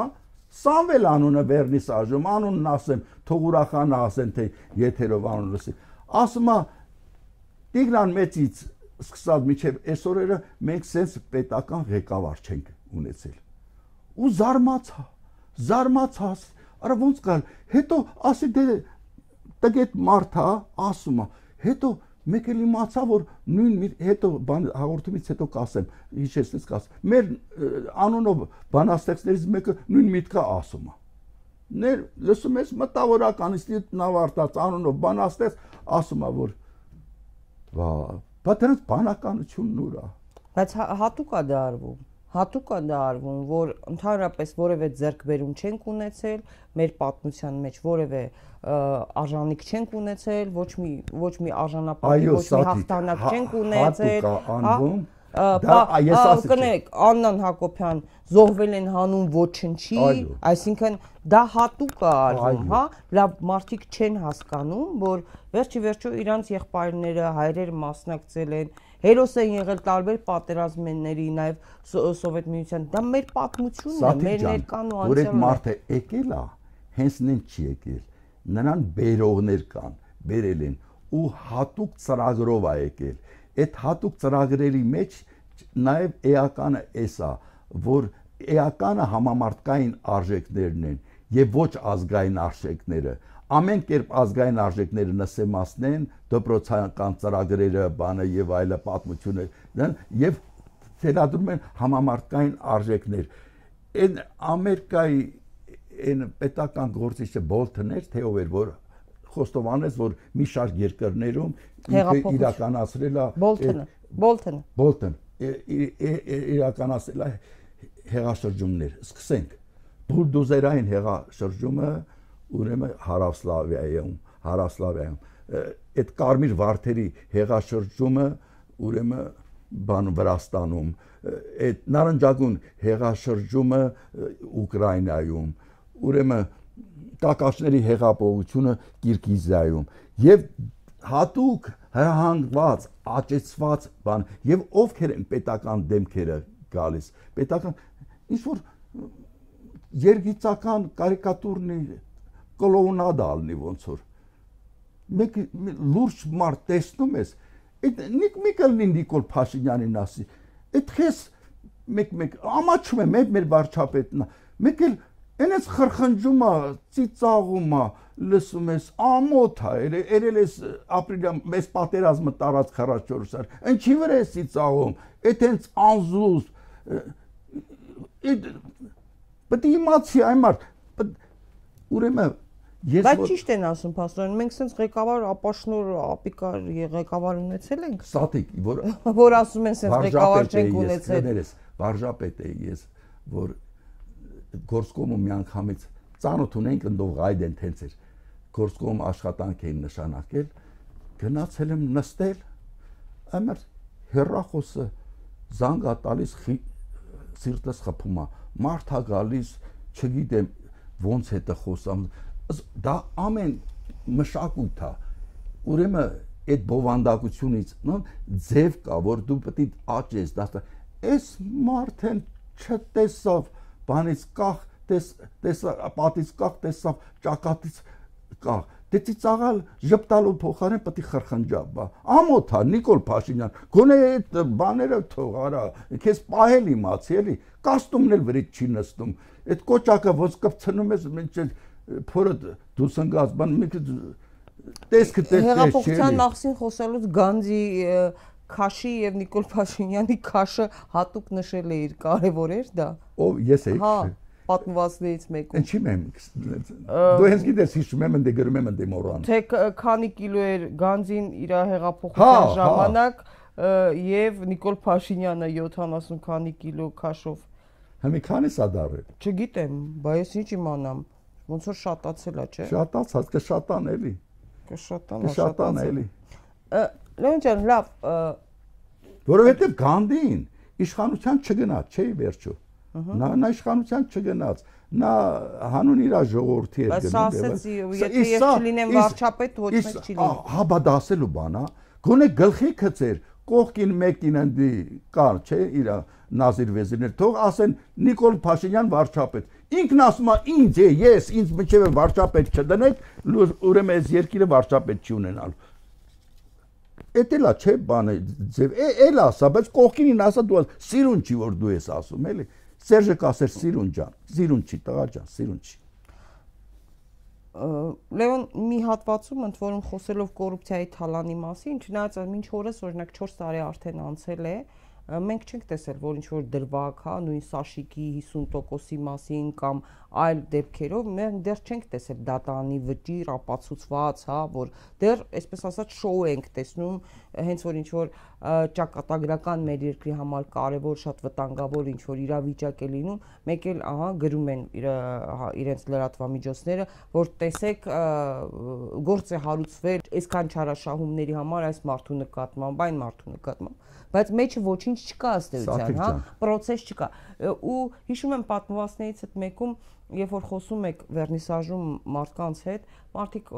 Սամվել անունը վերնիսաժում անունն ասեմ թող ուրախանա ասեն թե եթերով անուն լսի ասում է Տիգրան մեծից սկսած միջև այսօրերը մենք sense պետական ղեկավար չենք ունեցել։ Ու զարմացա, զարմացա, արա ոնց կար։ Հետո ասի դե տգետ մարդա ասում է, հետո մեկ էլ իմացա որ նույն մի հետո բան հաղորդումից հետո կասեմ, հիշեցնես կաս։ Մեր ը, անունով բանաստեղծներից մեկը նույն միտքը ասում է։ Ներ լսում ես մտավորական ինստիտուտ նավարտած անունով բանաստեղծ ասում է որ Վա, բա դրանց բանականությունն ուր է։ Բայց հա- հատուկ է դա արվում։ Հատուկ է դա արվում, որ ընդհանրապես որևէ ձեռքբերում չենք ունեցել, մեր պատմության մեջ որևէ արժանիք չենք ունեցել, ոչ մի ոչ մի արժանապատիվ, ոչ մի հաղթանակ հա- չենք ունեցել։ հատուկ է անվում։ Ա, Դա ես ասեցի։ կներեք, Աննան Հակոբյան զոհվել են հանուն ոչնչի, այսինքն դա հատուկ է արվում, հա, լավ մարդիկ չեն հասկանում, որ վերջի վերջո իրանց եղբայրները, հայրերը մասնակցել են, հերոս են եղել տարբեր պատերազմների, նաև Սո- Սովետ միության։ Դա մեր պատմությունն է, մեր ներկան ու որ այդ մարդը եկել է, հենց նեն չի եկել։ Նրան բերողներ կան, բերել են ու հատուկ ծրագրով է եկել։ Այդ հատուկ ծրագրերի մեջ նաև էականը էս է, որ էականը համամարտկային արժեքներն են եւ ոչ ազգային արժեքները ամեն կերպ ազգային արժեքները նսեմացնեն դպրոցական ծրագրերը բանը եւ այլը պատմությունը եւ թելադրում են համամարտկային արժեքներ այն ամերիկայի այն պետական գործիչը Բոլթն էր թե ով էր որ խոստովանեց որ մի շարք երկրներում իրականացրել է ի- ի- ի- իրականացել է հեղաշրջումներ։ Սկսենք։ Բուլդոզերային հեղաշրջումը ուրեմն Հարավսլավիայում, Հարավսլավիայում այդ կարմիր վարդերի հեղաշրջումը ուրեմն բան Վրաստանում, այդ նարնջագույն հեղաշրջումը Ուկրաինայում, ուրեմն կակաշների հեղափոխությունը Կիրգիզիայում եւ հատուկ հրահանգված, աճեցված բան եւ ովքեր են պետական դեմքերը գալիս պետական ինչ որ երգիծական կարիկատուրնի կլոունադա ալնի ոնց որ մեկ մի լուրջ մարդ տեսնում ես այդ նիկ միկելնի Նիկոլ Փաշինյանին ասի այդ քեզ մեկ մեկ ամաչում է մեր մեր վարչապետն մեկ էլ այնպես խրխնջում է ծիծաղում է լսում ես ամոթ է երե- երել ես ապրիլյա մեծ պատերազմը տարած 44 սար ինչի վրա է ծիծաղում այդ հենց անզուս այդ պետք է իմացի այն մարդ ուրեմն ես Բայց ճիշտ են ասում փաստորեն, մենք sense ղեկավար ապաշնոր ապիկար ղեկավար ունեցել ենք, ստատիկ որ որ ասում են sense ղեկավար չենք ունեցել։ վարժապետ էի ես որ գործկոմը մի անգամից ծանոթ ունենք ընդով գայդեն տենց էր գործկոմ աշխատանք էին նշանակել գնացել եմ նստել ամր հերախոսը զանգա տալիս սիրտս խփում է մարդ է գալիս չգիտեմ ոնց հետը խոսամ դա ամեն մշակույթ է ուրեմն այդ բովանդակությունից ձև կա որ դու պետք է աճես դա այս մարդեն չտեսավ բանից կախ տես տեսա պատից կախ տեսավ ճակատից կախ դեցի ծաղալ ժպտալու փոխարեն պետք է խրխնջա բա ամոթա նիկոլ Փաշինյան գոնե այդ բաները թող արա քեզ պահել իմացի էլի կոստումն էլ վրից չի նստում այդ կոճակը ոնց կպցնում ես մինչ փորը դուրս ընկած բան մի տեսքը տեսք հեղափոխության նախսին խոսելուց Գանդի Քաշի եւ Նիկոլ Փաշինյանի քաշը հատուկ նշել է իր կարևոր էր դա։ Ով ես էի։ Հա, պատմվածներից մեկում։ Ինչի՞ մեմ։ Դու հենց գիտես հիշում եմ ընդ գրում եմ ընդ մորան։ Թե քանի կիլո էր Գանձին իր հեղափոխության հա, հա։ ժամանակ եւ Նիկոլ Փաշինյանը 70 քանի կիլո քաշով։ Հիմա քանի սա դարել։ Չգիտեմ, բայց ինչ իմանամ։ Ոնց որ շատացել է, չէ՞։ Շատացած, կշատան էլի։ Կշատան, կշատան էլի։ Լեոն ջան, լավ, որովհետև Գանդին իշխանության չգնաց, չէի վերջո։ Նա նա իշխանության չգնաց նա հանուն իր ժողովրդի էր գնում։ Բայց ասեցի, եթե ես չլինեմ վարչապետ, ոչ մեկ չի լինի։ Հա, բա դա ասելու բան է։ Գոնե գլխի քծեր, կողքին մեկին ընդի կար, չէ, իր Նազիր Վեզիրներ, թող ասեն Նիկոլ Փաշինյան վարչապետ։ Ինքն ասում է ինձ է, ես ինձ միջև վարչապետ չդնեք, ուրեմն այս երկիրը վարչապետ չի ունենալու Էդ էլա չէ բանը ձև էլ ասա, բայց կողքինին ասա դու սիրուն չի որ դու ես ասում, էլի։ Սերժը կասեր սիրուն ջան, սիրուն չի, տղա ջան, սիրուն չի։ Լեոն մի հատվածում ընդ որում խոսելով կոռուպցիայի թալանի մասին, չնայած մինչ օրս օրինակ 4 տարի արդեն անցել է, մենք չենք տեսել, որ ինչ որ դրվակ, հա, նույն Սաշիկի 50%-ի մասին կամ այլ դեպքերով մենք դեռ չենք տեսել դատանի վճիռ ապացուցված, հա, որ դեռ այսպես ասած շոու ենք տեսնում, հենց որ ինչ որ ճակատագրական մեր երկրի համար կարևոր, շատ վտանգավոր ինչ որ իրավիճակ է լինում, մեկ էլ ահա գրում են իր իրենց լրատվամիջոցները, որ տեսեք գործ է հարուցվել այսքան չարաշահումների համար այս մարդու նկատմամբ, այն մարդու նկատմամբ բայց մեջը ոչինչ ինչ չկա ըստեյության, հա, process չկա։ Ու հիշում եմ պատմվածներից այդ մեկում, երբ որ խոսում եք վերնիսաժում մարդկանց հետ, մարդիկ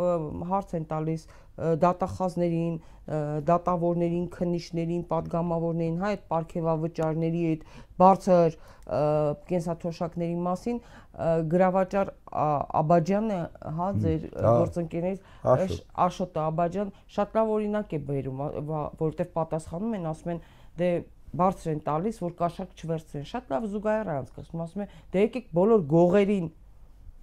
հարց են տալիս դատախազներին, դատավորներին, քննիչներին, падգամավորներին, հա, այդ ապարքեվավճարների այդ բարձր կենսաթոշակների մասին գրավաճար Աբաջյանը, հա, ձեր գործընկերներից Աշոտը Աբաջյան շատ լավ օրինակ է բերում, որովհետև պատասխանում են, ասում են դե բարձր են տալիս, որ կաշակ չվերցնեն։ Շատ լավ զուգահեռ անցկացնում, ասում է, դե եկեք բոլոր գողերին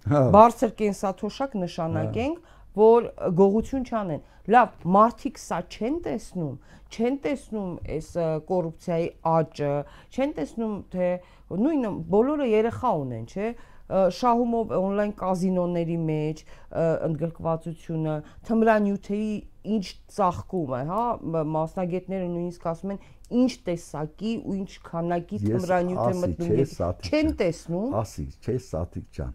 հա։ բարձր կենսաթոշակ նշանակենք, որ գողություն չանեն։ Լավ, մարդիկ սա չեն տեսնում, չեն տեսնում այս կոռուպցիայի աճը, չեն տեսնում թե նույնը բոլորը երեխա ունեն, չէ՞ շահումով on-line կազինոների մեջ ընդգրկվածությունը, թմրանյութերի ինչ ծաղկում է, հա, մասնագետները նույնիսկ ասում են ինչ տեսակի ու ինչ քանակի թմրանյութ է մտնում, չեն տեսնում։ Ասի, չէ, Սաթիկ ջան։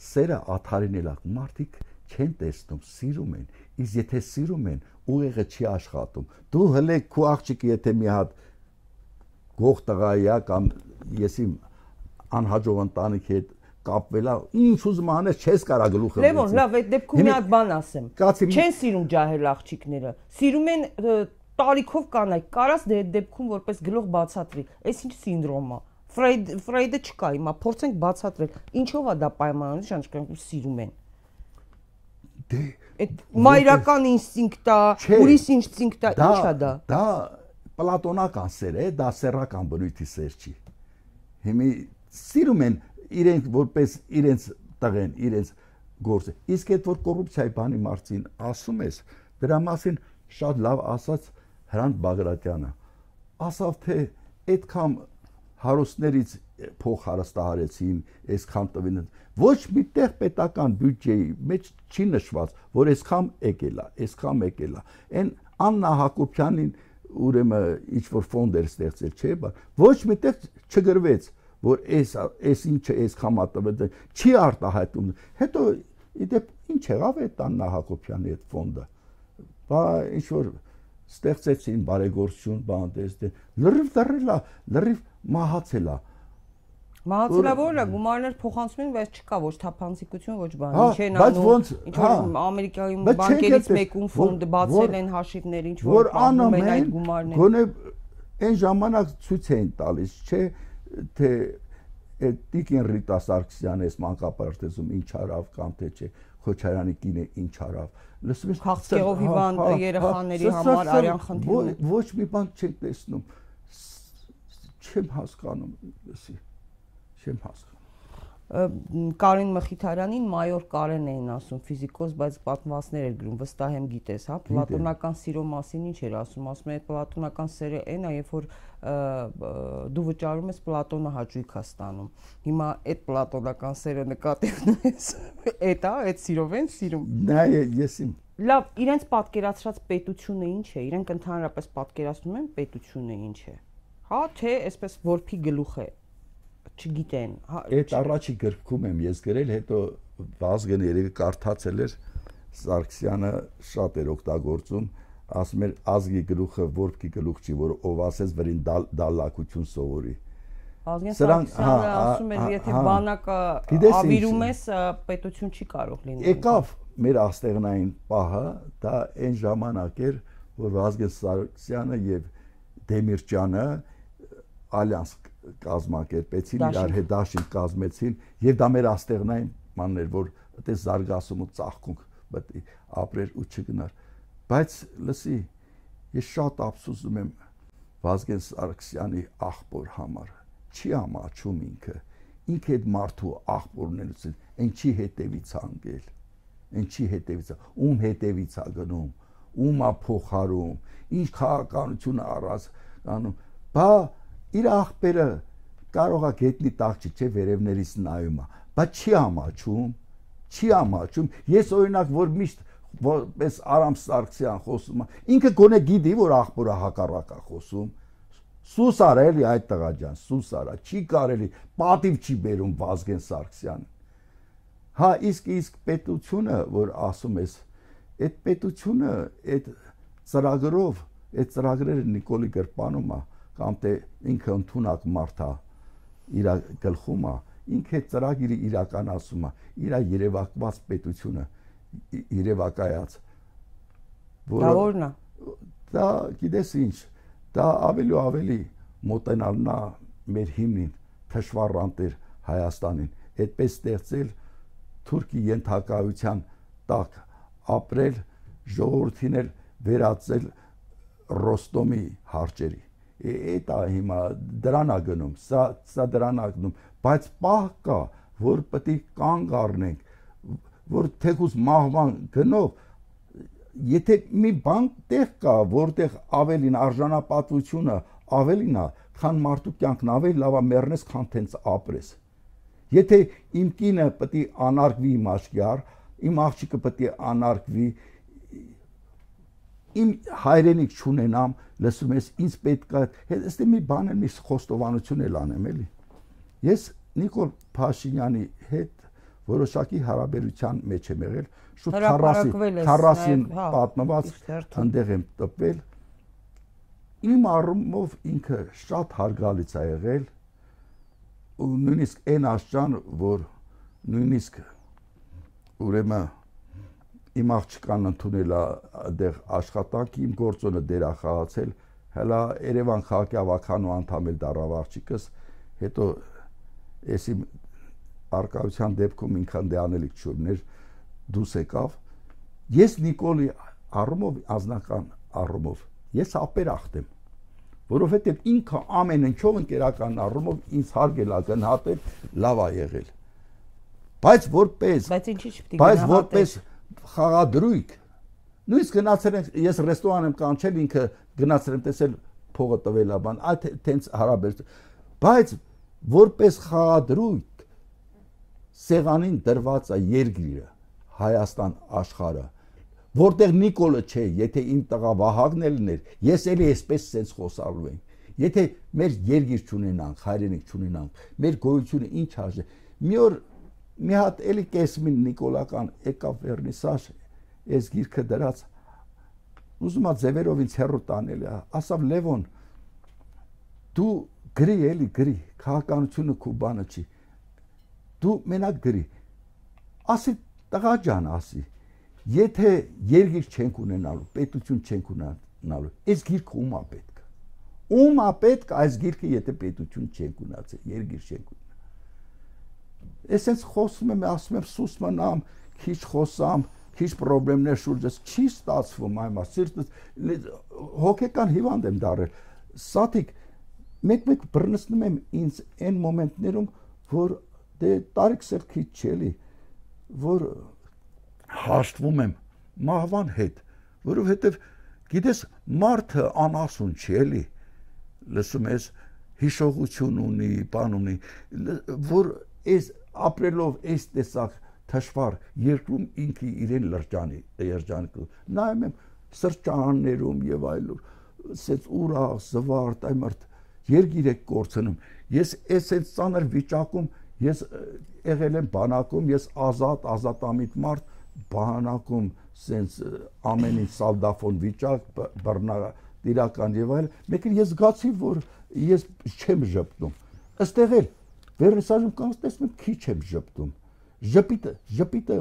Սերը աթարինել է, մարդիկ չեն տեսնում, սիրում են։ Իսկ եթե սիրում են, ուղեղը չի աշխատում։ Դու հələ քո աղջիկը եթե մի հատ գող տղայի է կամ եսի անհաջող ընտանիքի հետ կապվելա ինչ ուզում անես չես կարա գլուխը Լևոն լավ այդ դեպքում մի հատ բան ասեմ չեն սիրում ջահել աղջիկները սիրում են տարիքով կանայք կարաս դե այդ դեպքում որպես գլուխ բացատրի այս ինչ սինդրոմ է Ֆրեյդ Ֆրեյդը չկա հիմա փորձենք բացատրել ինչով է դա պայմանավորված շանչքան սիրում են դե այդ մայրական ինստինկտ է ուրիշ ինստինկտ է ի՞նչ է դա դա պլատոնական սեր է դա սեռական բնույթի սեր չի հիմի սիրում են իրենք որպես իրենց տղեն, իրենց գործը։ Իսկ այդ որ կոռուպցիայի բանի մասին ասում ես, դրա մասին շատ լավ ասաց Հրանտ Բագրատյանը։ Ասավ թե այդքան հարուստներից փող հարստահարեցին, այսքան տվին։ Ոչ մի տեղ պետական բյուջեի մեջ չի նշված, որ այսքան եկել է, այսքան եկել է։ Այն Աննա Հակոբյանին ուրեմն ինչ որ ֆոնդ էր ստեղծել, չէ՞, ոչ մի տեղ չգրվեց որ այս այս ինչը այս խամատը չի արտահայտում հետո իդեպ ինչ եղավ այդ Աննա Հակոբյանի այդ ֆոնդը բա ինչ որ ստեղծեցին բարեգործություն բան դες դե լրիվ դրելա լրիվ մահացելա Մահացելավորը գումարներ փոխանցում են, բայց չկա ոչ թափանցիկություն, ոչ բան։ Հա, Ինչ են բայց անում։ ոնց- Ինչ հա։ որ Բայց չենք բանկերից մեկում տես- ֆոնդ որ- բացել են հաշիվներ, ինչ որ անում են այդ գումարները։ գոնե այն ժամանակ ցույց էին տալիս, չէ, թե այդ Տիկին Ռիտա Սարգսյանը այս մանկապարտեզում ինչ արավ կամ թե չէ, Խոչարյանի կինը ինչ արավ։ Լսում ես Քաղցկեղով հա, հիվանդ հա, երեխաների հա, համար սա- սա- արյան խնդիրներ։ ոչ- Ոչ մի բան չեք տեսնում։ Չեմ հասկանում, լսի։ Չեմ հասկանում։ Կարեն Մխիթարյանին մայոր Կարեն էին ասում, ֆիզիկոս, բայց պատմվածներ էր գրում, վստահ եմ գիտես, հա, պլատոնական սիրո մասին ինչ էր ասում, ասում է պլատոնական սերը այն է, երբ որ դու վճարում ես Պլատոնը հաճույք է ստանում։ Հիմա այդ պլատոնական սերը նկատի ունես, այդ է, այդ սիրով են սիրում։ Նա ես իմ Լավ, իրենց պատկերացրած պետությունը ինչ է։ Իրենք ընդհանրապես պատկերացնում են պետությունը ինչ է։ Հա, թե այսպես որփի գլուխ է։ Չգիտեն։ Հա, Այդ առաջի գրքում եմ ես գրել, հետո Վազգեն երևի կարդացել էր Սարգսյանը շատ էր օգտագործում, ասում էր ազգի գլուխը որբքի գլուխ չի, որ ով ասես վրին դալլակություն սովորի։ Ազգեն Սրանք- Սարգսյանը հա, ասում էր, հա, եթե հա։ բանակը ավիրում ես, պետություն չի կարող լինել։ Եկավ մեր աստեղնային պահը, դա այն ժամանակ էր, որ Վազգեն Սարգսյանը եւ Դեմիրճյանը ալյանս կազմակերպեցին, իրար հետ դաշինք կազմեցին եւ դա մեր աստեղնային մաններ, որ այդպես զարգացում ու ծաղկունք է ապրեր ու չգնար։ Բայց լսի, ես շատ ափսոսում եմ Վազգեն Սարգսյանի աղբոր համար։ Չի ամաչում ինքը։ Ինքը այդ մարդու աղբորներից են, ինչի հետևից անգել։ Ինչի հետևից, է, ում հետևից է գնում, ում է փոխարում, ինչ քաղաքականություն առած անում։ Բա իր աղբերը կարող է գետնի տաղ չի, չէ, վերևներից նայում է, բայց չի ամաչում, չի ամաչում։ Ես օրինակ որ միշտ որպես Արամ Սարգսյան խոսում եմ, ինքը գոնե գիտի, որ աղբորը հակառակ է խոսում։ Սուս արա էլի այդ տղա ջան, սուս արա, չի կարելի, պատիվ չի բերում Վազգեն Սարգսյանը։ Հա, իսկ իսկ պետությունը, որ ասում ես, այդ պետությունը այդ ծրագրով, այդ ծրագրերը Նիկոլի գրպանում է, կամ թե ինքը ընդունակ մարդ է, իր գլխում է, ինքը ծրագիրը իրականացում է, իր երևակված պետությունը երևակայած Դա որն է։ դա գիտես ինչ դա ավելի ու ավելի մոտենալն է մեր հիմնին թշվառանտեր Հայաստանին այդպես ստեղծել թուրքի ենթակայության տակ ապրել ժողովրդին վերածել Ռոստոմի հարճերի այդ է հիմա դրան է գնում սա սա դրան է գնում բայց պահ կա որ պետք է կանգ առնենք որ թեկուզ մահվան գնով եթե մի բան տեղ կա, որտեղ ավելին արժանապատվությունը ավելին է, քան մարդու կյանքն ավելի լավ է մեռնես, քան տենց ապրես։ Եթե իմ կինը պետք է անարգվի իմ աշկյար, իմ աղջիկը պետք է անարգվի, իմ հայրենիք չունենամ, լսում ես, ինձ պետք է, հեստ մի բան եմ, մի խոստովանություն էլ անեմ, էլի։ Ես Նիկոլ Փաշինյանի հետ որոշակի հարաբերության մեջ եմ եղել, շուտ 40 Հրապարակվել ես 40 նաև, հա, պատմված ընդեղ եմ տպվել իմ առումով ինքը շատ հարգալից է եղել ու նույնիսկ այն աշճան որ նույնիսկ ուրեմն իմ աղջկան ընդունել այդեղ աշխատանք իմ գործոնը դերախաղացել հələ Երևան քաղաքի ավականու անդամ էլ դարավ աղջիկս հետո ես իմ արկայության դեպքում ինքան դե անելիք չուներ դուս եկավ ես Նիկոլի առումով ազնական առումով ես ապերախտ եմ որովհետև ինքը ամեն ինչով ընկերական առումով ինձ հարգել է գնահատել լավ է եղել բայց որպես Բայց ինչի՞ չպետք է բայց որպես խաղադրույք նույնիսկ գնացել եմ ես ռեստորան եմ կանչել ինքը գնացել եմ տեսել փողը տվել է բան այդ տենց հարաբեր բայց որպես խաղադրույք սեղանին դրված է երգիրը Հայաստան աշխարհը որտեղ Նիկոլը չէ եթե իմ տղա Վահագնն էլ ներ ես էլի այսպես sense խոսալու եմ եթե մեր երգիր չունենանք հայրենիք չունենանք մեր գոյությունը ինչ արժե մի օր մի հատ էլի կեսմին նիկոլական եկավ վերնիսաժ այս գիրքը դրած ուզում ա ձևերով ինձ հերո տանել ասավ Լևոն դու գրի էլի գրի քաղաքականությունը քու բանը չի դու մենակ գրի ասի տղա ջան ասի եթե երգիր չենք ունենալու պետություն չենք ունենալու այս գիրքը ում է պետք ում է պետք այս գիրքը եթե պետություն չենք ունացել երգիր չենք ունենա այսպես խոսում եմ ասում եմ սուս մնամ քիչ խոսամ քիչ խնդիրներ շուրջս չի ստացվում այմա սիրտս հոգեկան հիվանդ եմ դարել սաթիկ մեկ-մեկ բռնցնում եմ ինձ այն մոմենտներում որ դե տարիք սերքի չելի որ հաշտվում եմ մահվան հետ որովհետև գիտես մարդը անասուն չի էլի լսում ես հիշողություն ունի բան ունի որ այս ապրելով այս տեսակ թշվառ երկրում ինքը իրեն լրջանի երջանք նայում եմ սրճարաններում եւ այլուր ասեց ուրախ զվարթ այմարտ երգիր եք կորցնում ես այս այս ցաներ վիճակում ես եղել եմ բանակում ես ազատ ազատամիտ մարդ բանակում սենց ամեն ինչ սալդաֆոն վիճակ բռնա դիրական եւ այլ մեկը ես զգացի որ ես չեմ ճպտում ըստեղ էլ վերսաժում կանցնես մի քիչ եմ ճպտում ժպիտը ժպիտը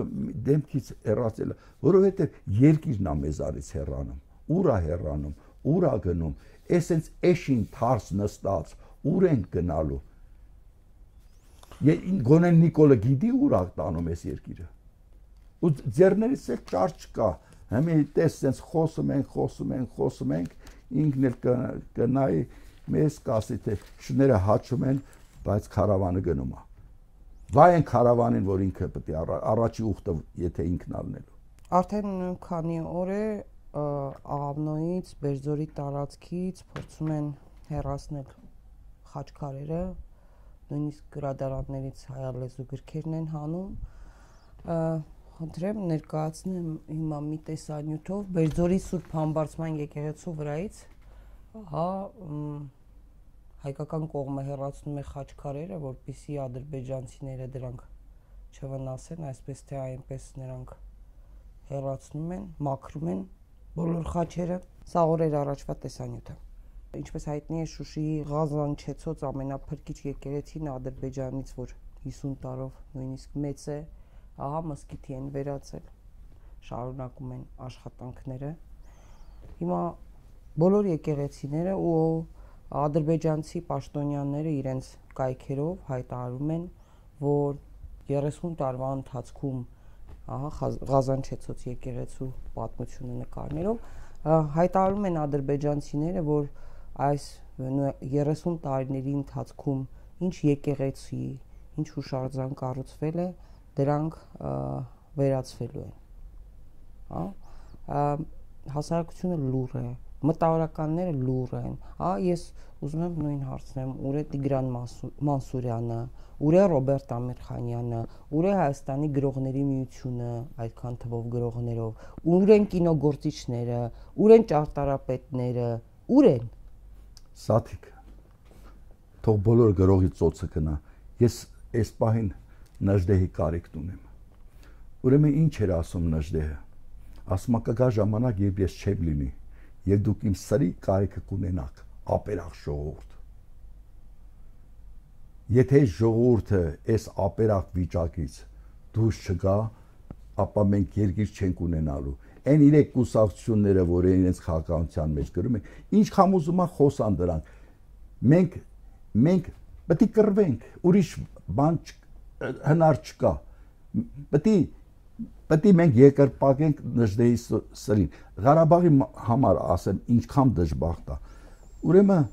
դեմքից հեռացել որովհետև երկիրն է մեզ արից հեռանում ուրա հեռանում ուրա գնում էսենց էշին թարս նստած ուր են գնալու գոնեն նիկոլը գիտի ուրա տանում էս երկիրը ու ձեռներից էլ ճար չկա հիմա տես սենց խոսում են խոսում են խոսում են ինքն էլ կնայի մեզ կասի թե շները հաճում են բայց քարավանը գնում է Վայ են քարավանին, որ ինքը պետք է առաջի ուխտը եթե ինքն առնելու։ Արդեն քանի օր է աղավնոից, Բերձորի տարածքից փորձում են հեռացնել խաչքարերը, նույնիսկ գրադարաններից հայալեզու գրքերն են հանում։ Խնդրեմ ներկայացնեմ հիմա մի տեսանյութով Բերձորի Սուրբ Համբարձման եկեղեցու վրայից, հա, հայկական կողմը հերացնում է խաչքարերը, որpիսի ադրբեջանցիները դրանք չվնասեն, այսպես թե այնպես նրանք հերացնում են, մաքրում են բոլոր խաչերը։ Սա օրեր առաջվա տեսանյութը։ Ինչպես հայտնի է Շուշիի Ղազանչեցոց ամենափրկիչ եկեղեցին Ադրբեջանից, որ 50 տարով նույնիսկ մեծ է, ահա մսկիթի են վերացել։ Շարունակում են աշխատանքները։ Հիմա բոլոր եկեղեցիները ու ադրբեջանցի պաշտոնյաները իրենց կայքերով հայտարարում են, որ 30 տարվա ընթացքում ահա Ղազանչեցոց եկեղեցու պատմությունը նկարներով հայտարարում են ադրբեջանցիները, որ այս 30 տարիների ընթացքում ինչ եկեղեցի, ինչ հուշարձան կառուցվել է, դրանք վերացվելու են։ Հա հասարակությունը լուր է, մտավորականները լուր են։ Հա ես ուզում եմ նույն հարցնեմ, ուր է Տիգրան Մանսուրյանը, ուր է Ռոբերտ Ամիրխանյանը, ուր է Հայաստանի գրողների միությունը այդքան թվով գրողներով, ուր են կինոգործիչները, ուր են ճարտարապետները, ուր են։ Սաթիկ։ Թող բոլոր գրողի ծոցը գնա։ Ես այս պահին Նժդեհի կարիքն ունեմ։ Ուրեմն ինչ էր ասում Նժդեհը։ Ասում կգա ժամանակ, երբ ես չեմ լինի եւ դուք իմ սրի կարիքը կունենաք ապերախ ժողովուրդ եթե ժողովուրդը այս ապերախ վիճակից դուրս չգա ապա մենք երկիր չենք ունենալու այն իրեք կուսակցությունները որ իրենց քաղաքականության մեջ գրում են ինչքան ուզում են խոսան դրանք մենք մենք պետք է կռվենք ուրիշ բան հնար չկա պետք է պետք է մենք երկրպագենք նժդեի սրին Ղարաբաղի համար ասեմ ինչքան դժբախտ է ուրեմն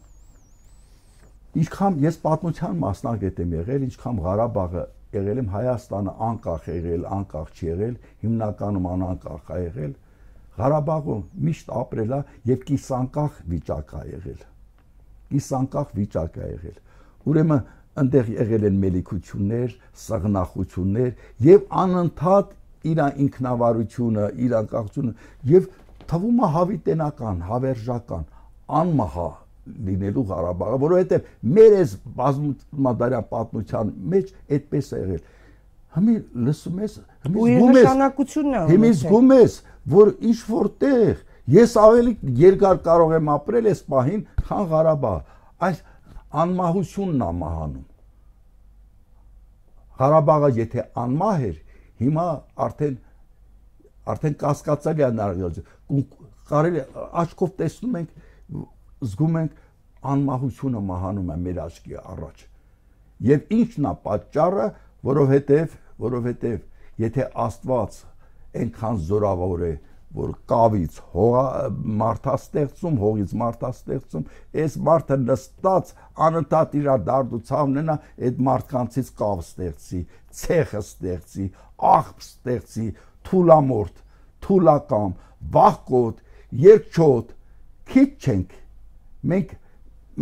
ինչքան ես պատմության մասնագետ եմ եղել ինչքան Ղարաբաղը եղել եմ Հայաստանը անկախ եղել անկախ չի եղել հիմնականում անանկախ է եղել Ղարաբաղում միշտ ապրել է եւ կիսանկախ վիճակ է եղել կիսանկախ վիճակ է եղել ուրեմն այնտեղ եղել են մելիքություններ, սաղնախություններ եւ անընդհատ իր ինքնավարությունը, իր անկախությունը եւ թվում է հավիտենական, հավերժական, անմահա լինելու Ղարաբաղը, որովհետեւ մեր այս բազմադարյան պատմության մեջ այդպես է եղել։ Հիմի լսում ես, հիմի զգում ես, հիմի զգում ես, որ ինչ որտեղ ես ավելի երկար կարող եմ ապրել այս պահին, քան Ղարաբաղ։ Այս անմահությունն է մահանում։ Ղարաբաղը եթե անմահ էր, հիմա արդեն արդեն կասկածալի է նարյոց կարելի աչքով տեսնում ենք զգում ենք անմահությունը մահանում է մեր աչքի առաջ եւ ինչն է պատճառը որովհետեւ որովհետեւ եթե աստված այնքան զորավոր է որ կավից հողա մարդաստեղծում, հողից մարդաստեղծում, այս մարդը նստած անընդհատ իր դարդուցավն ունենա, այդ մարդկանցից կավ ստեղծի, ցեխը ստեղծի, աղբ ստեղծի, թուլամորտ, թուլակամ, վախկոտ, երկչոտ, քիչ չենք։ Մենք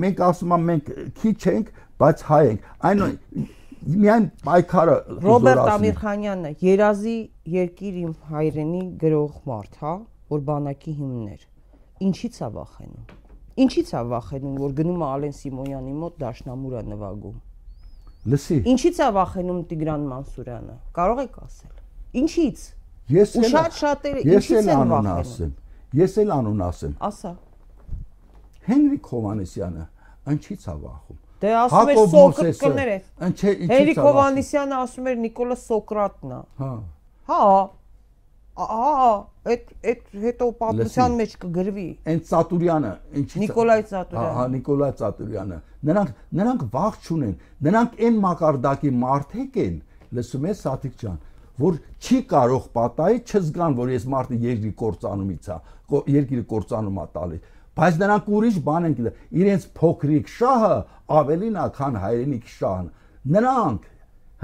մենք ասում ենք մենք քիչ ենք, բայց հայ ենք։ Այն միայն պայքարը Ռոբերտ Ամիրխանյանը երազի երկիր իմ հայրենի գրող մարդ, հա, որ բանակի հիմներ։ Ինչի՞ց է վախենում։ Ինչի՞ց է վախենում, որ գնում է Ալեն Սիմոնյանի մոտ դաշնամուր է նվագում։ Լսի։ Ինչի՞ց է վախենում Տիգրան Մանսուրյանը։ Կարող եք ասել։ Ինչի՞ց։ Ես էլ շատ շատերը ինչի՞ց են վախենում։ Ես էլ անուն ասեմ։ Ասա։ Հենրիկ Հովանեսյանը ինչի՞ց է վախում։ Դե ասում էր Սոկրատները։ Ինչե ինչի՞ց է։ Հենրիկ Հովանեսյանը ասում էր Նիկոլա Սոկրատն է։ Հա։ Հա։ Ահա, այդ այդ հետո պատմության մեջ կգրվի։ Այն Ծատուրյանը, ինչի՞ Նիկոլայ Ծատուրյանը։ Հա, Նիկոլայ Ծատուրյանը։ Նրանք նրանք վախ չունեն։ Նրանք այն մակարդակի մարդիկ են, լսում ես Սաթիկ ջան, որ չի կարող պատահի չզգան, որ ես մարդը երկրի կործանումից է, երկիրը կործանում է տալի բայց նրանք ուրիշ բան են գիտել իրենց փոքրիկ շահը ավելին է քան հայրենիք շահն նրանք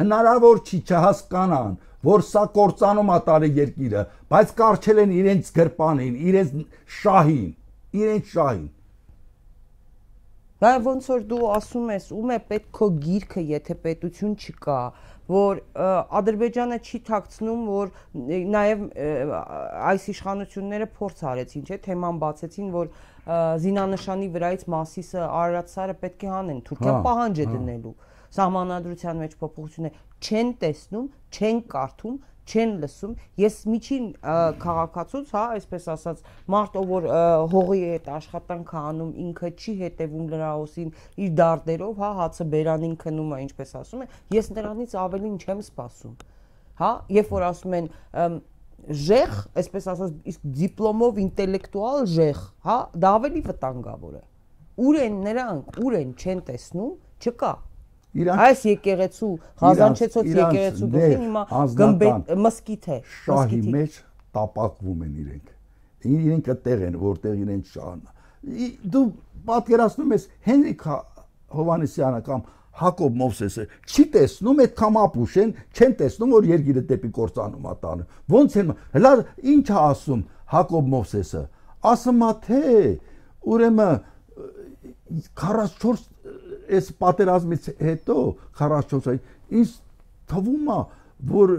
հնարավոր չի չհասկանան որ սա կործանում է տարի երկիրը բայց կարչել են իրենց գրպանին իրենց շահին իրենց շահին Բայց ոնց որ դու ասում ես, ում է պետք քո գիրքը, եթե պետություն չկա, որ Ադրբեջանը չի ཐակցնում, որ նաև այս իշխանությունները փորձ արեցին, չէ, թեման բացեցին, որ զինանշանի վրայից Մասիսը Արարատսարը պետք է հանեն, Թուրքիան հա, պահանջ է հա։ դնելու։ Սահմանադրության մեջ փոփոխություններ չեն տեսնում, չեն կարդում, չեն լսում։ Ես միջին քաղաքացուց, հա, այսպես ասած, մարդ ով հողի հետ աշխատանք է անում, ինքը չի հետևում լրահոսին իր դարդերով, հա, հացը բերանին քնում է, ինչպես ասում են, ես նրանից ավելին չեմ սպասում։ Հա, երբ որ ասում են ժեղ, այսպես ասած, իսկ դիպլոմով ինտելեկտուալ ժեղ, հա, դա ավելի վտանգավոր է։ Ուր են նրանք, ուր են չեն տեսնում, չկա։ Իրանք այս եկեղեցու Ղազանչեցոց եկեղեցու գլխին հիմա գմբեթ մսկիթ է։ Շահի մեջ տապակվում են իրենք։ Իրենք այդտեղ են, որտեղ իրենց շահն։ Դու պատկերացնում ես Հենրիկ Հովանեսյանը կամ Հակոբ Մովսեսը չի տեսնում այդ կամապուշ են, չեն տեսնում որ երգիրը դեպի կործանում է տանը։ Ոնց են հլա ինչ է ասում Հակոբ Մովսեսը։ Ասում է թե ուրեմն 44 այս պատերազմից հետո 44-ը ինձ թվում է որ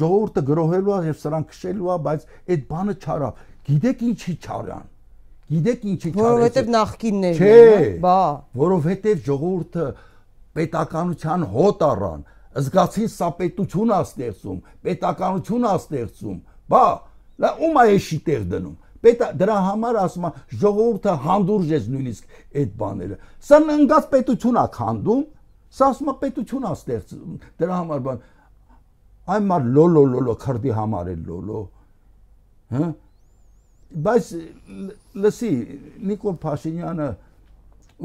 ժողովուրդը գրոհելու է եւ սրանք քշելու է, բայց այդ բանը չարավ։ Գիտեք ինչի չարան Գիտեք ինչի չարեցի։ Որովհետև նախկիններն են, բա։ Որովհետև ժողովուրդը պետականության հոտ առան, զգացին սա պետություն է ստեղծում, պետականություն է ստեղծում։ Բա, լա ում է էշի տեղ դնում։ Պետ դրա համար ասում է ժողովուրդը հանդուրժ է նույնիսկ այդ բաները։ Սա ընկած պետություն է քանդում, սա ասում է պետություն է ստեղծում։ Դրա համար բան այ մար լոլո լոլո քրդի համար է լոլո։ Հա բայց լսի Նիկոլ Փաշինյանը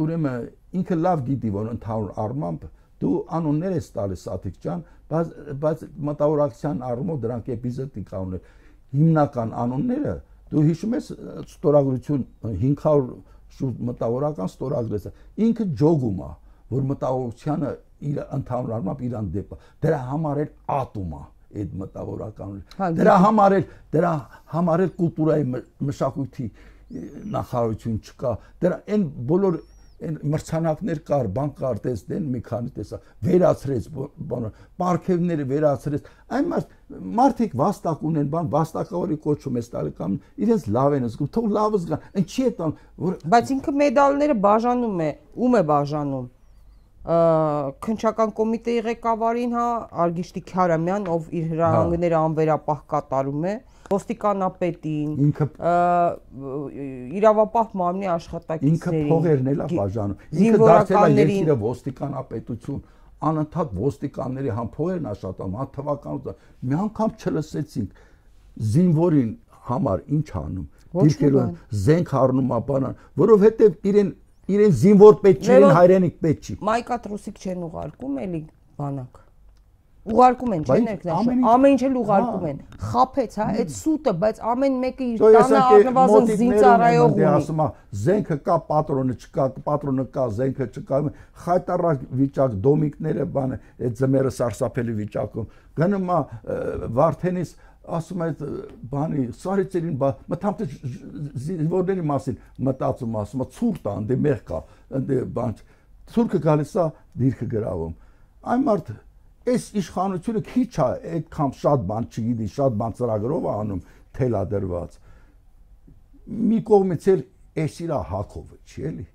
ուրեմն ինքը լավ գիտի որ ընդհանուր առմամբ դու անուններ ես տալիս Սաթիկ ջան բայց բայց մտավորակցության առումով դրանք էպիզոդիկ անուններ հիմնական անունները դու հիշում ես ստորագրություն 500 շուտ մտավորական ստորագրեցը ինքը ջոգում է որ մտավորությանը իր ընդհանուր առմամբ իրան դեպը դրա համար էլ ատում է այդ մտավորականությունը։ Դրա համար էլ դրա համար էլ կուլտուրայի մշակույթի նախարարություն չկա։ Դրա այն բոլոր այն մրցանակներ կար, բան կար, տեսնեն մի քանի տեսա, վերացրեց բանը, պարքևները վերացրեց։ Այն մարդ մարդիկ վաստակ ունեն, բան վաստակավորի կոչում է տալի կամ իրենց լավ են զգում, թող լավ զգան։ Ինչի՞ է տան, որ Բայց ինքը մեդալները բաժանում է, ում է բաժանում։ քնչական կոմիտեի ղեկավարին, հա, Արգիշտի Քյարամյան, ով իր հրահանգները անվերապահ կատարում է, ոստիկանապետին, ինքը իրավապահ մարմնի աշխատակիցներին, ինքը փողերն էլա բաժանում։ Ինքը դարձել է երկիրը ոստիկանապետություն, անընդհատ ոստիկանների համ փողերն աշատում, հա թվականություն։ Մի անգամ չլսեցինք զինվորին համար ինչ անում։ Դիրքերում զենք առնում ապանան, որովհետև իրեն իրեն զինվոր պետք չէ, իրեն հայրենիք պետք չի։ Մայկատրուսիկ չեն ուղարկում էլի բանակ։ Ուղարկում են, չէ՞ ներքնաշ։ Ամեն ինչ էլ ուղարկում հա։ են։ Խափեց, հա, այդ սուտը, բայց ամեն մեկը իր տանը առնվազն զինծառայող ունի։ Ասում է, զենքը կա, պատրոնը չկա, պատրոնը կա, զենքը չկա։ Խայտարակ վիճակ, դոմիկները բանը, այդ ձմերը սարսափելի վիճակում։ Գնում է Վարդենից ասում է բանի սարիցերին մտամտ զինվորների մասին մտածում ասում է ցուրտ ան դե մեղ կա դե բան ցուրկը գալիս է դիրքը գրավում այն մարդ այս իշխանությունը քիչ է այդքան շատ բան չգիտի շատ բան ծրագրով է անում թելադրված մի կողմից էլ էս իրա հակովը չի էլի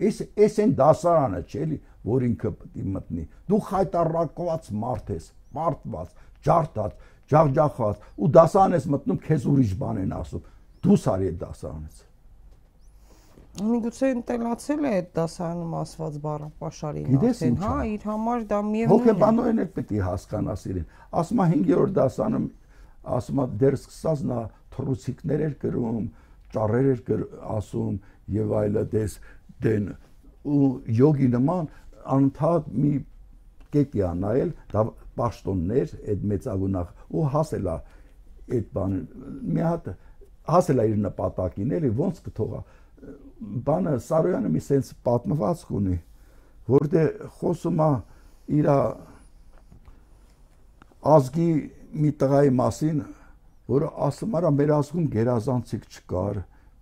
Էս էս են դասարանը չէ՞ էլի, որ ինքը պետք է մտնի։ Դու խայտարակված մարդ ես, մարդված, ջարդած, ջախջախված ու դասան ես մտնում քեզ ուրիշ բան են ասում դու սարի այդ դասանից Միգուցե ընտելացել է այդ դասարանում ասված բառապաշարին արդեն, հա, իր համար դա միևնույն է։ Հոգեբանորեն էլ պետք է հասկանա սիրին։ Ասում է 5-րդ դասանում ասում է դեր սկսած նա թռուցիկներ էր գրում, ճառեր էր ասում եւ այլը դες դեն ու յոգի նման անընդհատ մի կետի անայել դա պաշտոններ այդ մեծագունախ ու հասելա այդ բանը մի հատ հասելա իր նպատակին էլի ոնց կթողա բանը Սարոյանը մի sense պատմվածք ունի որտեղ խոսում է իր ազգի մի տղայի մասին որը ասում արա մեր ազգում գերազանցիկ չկար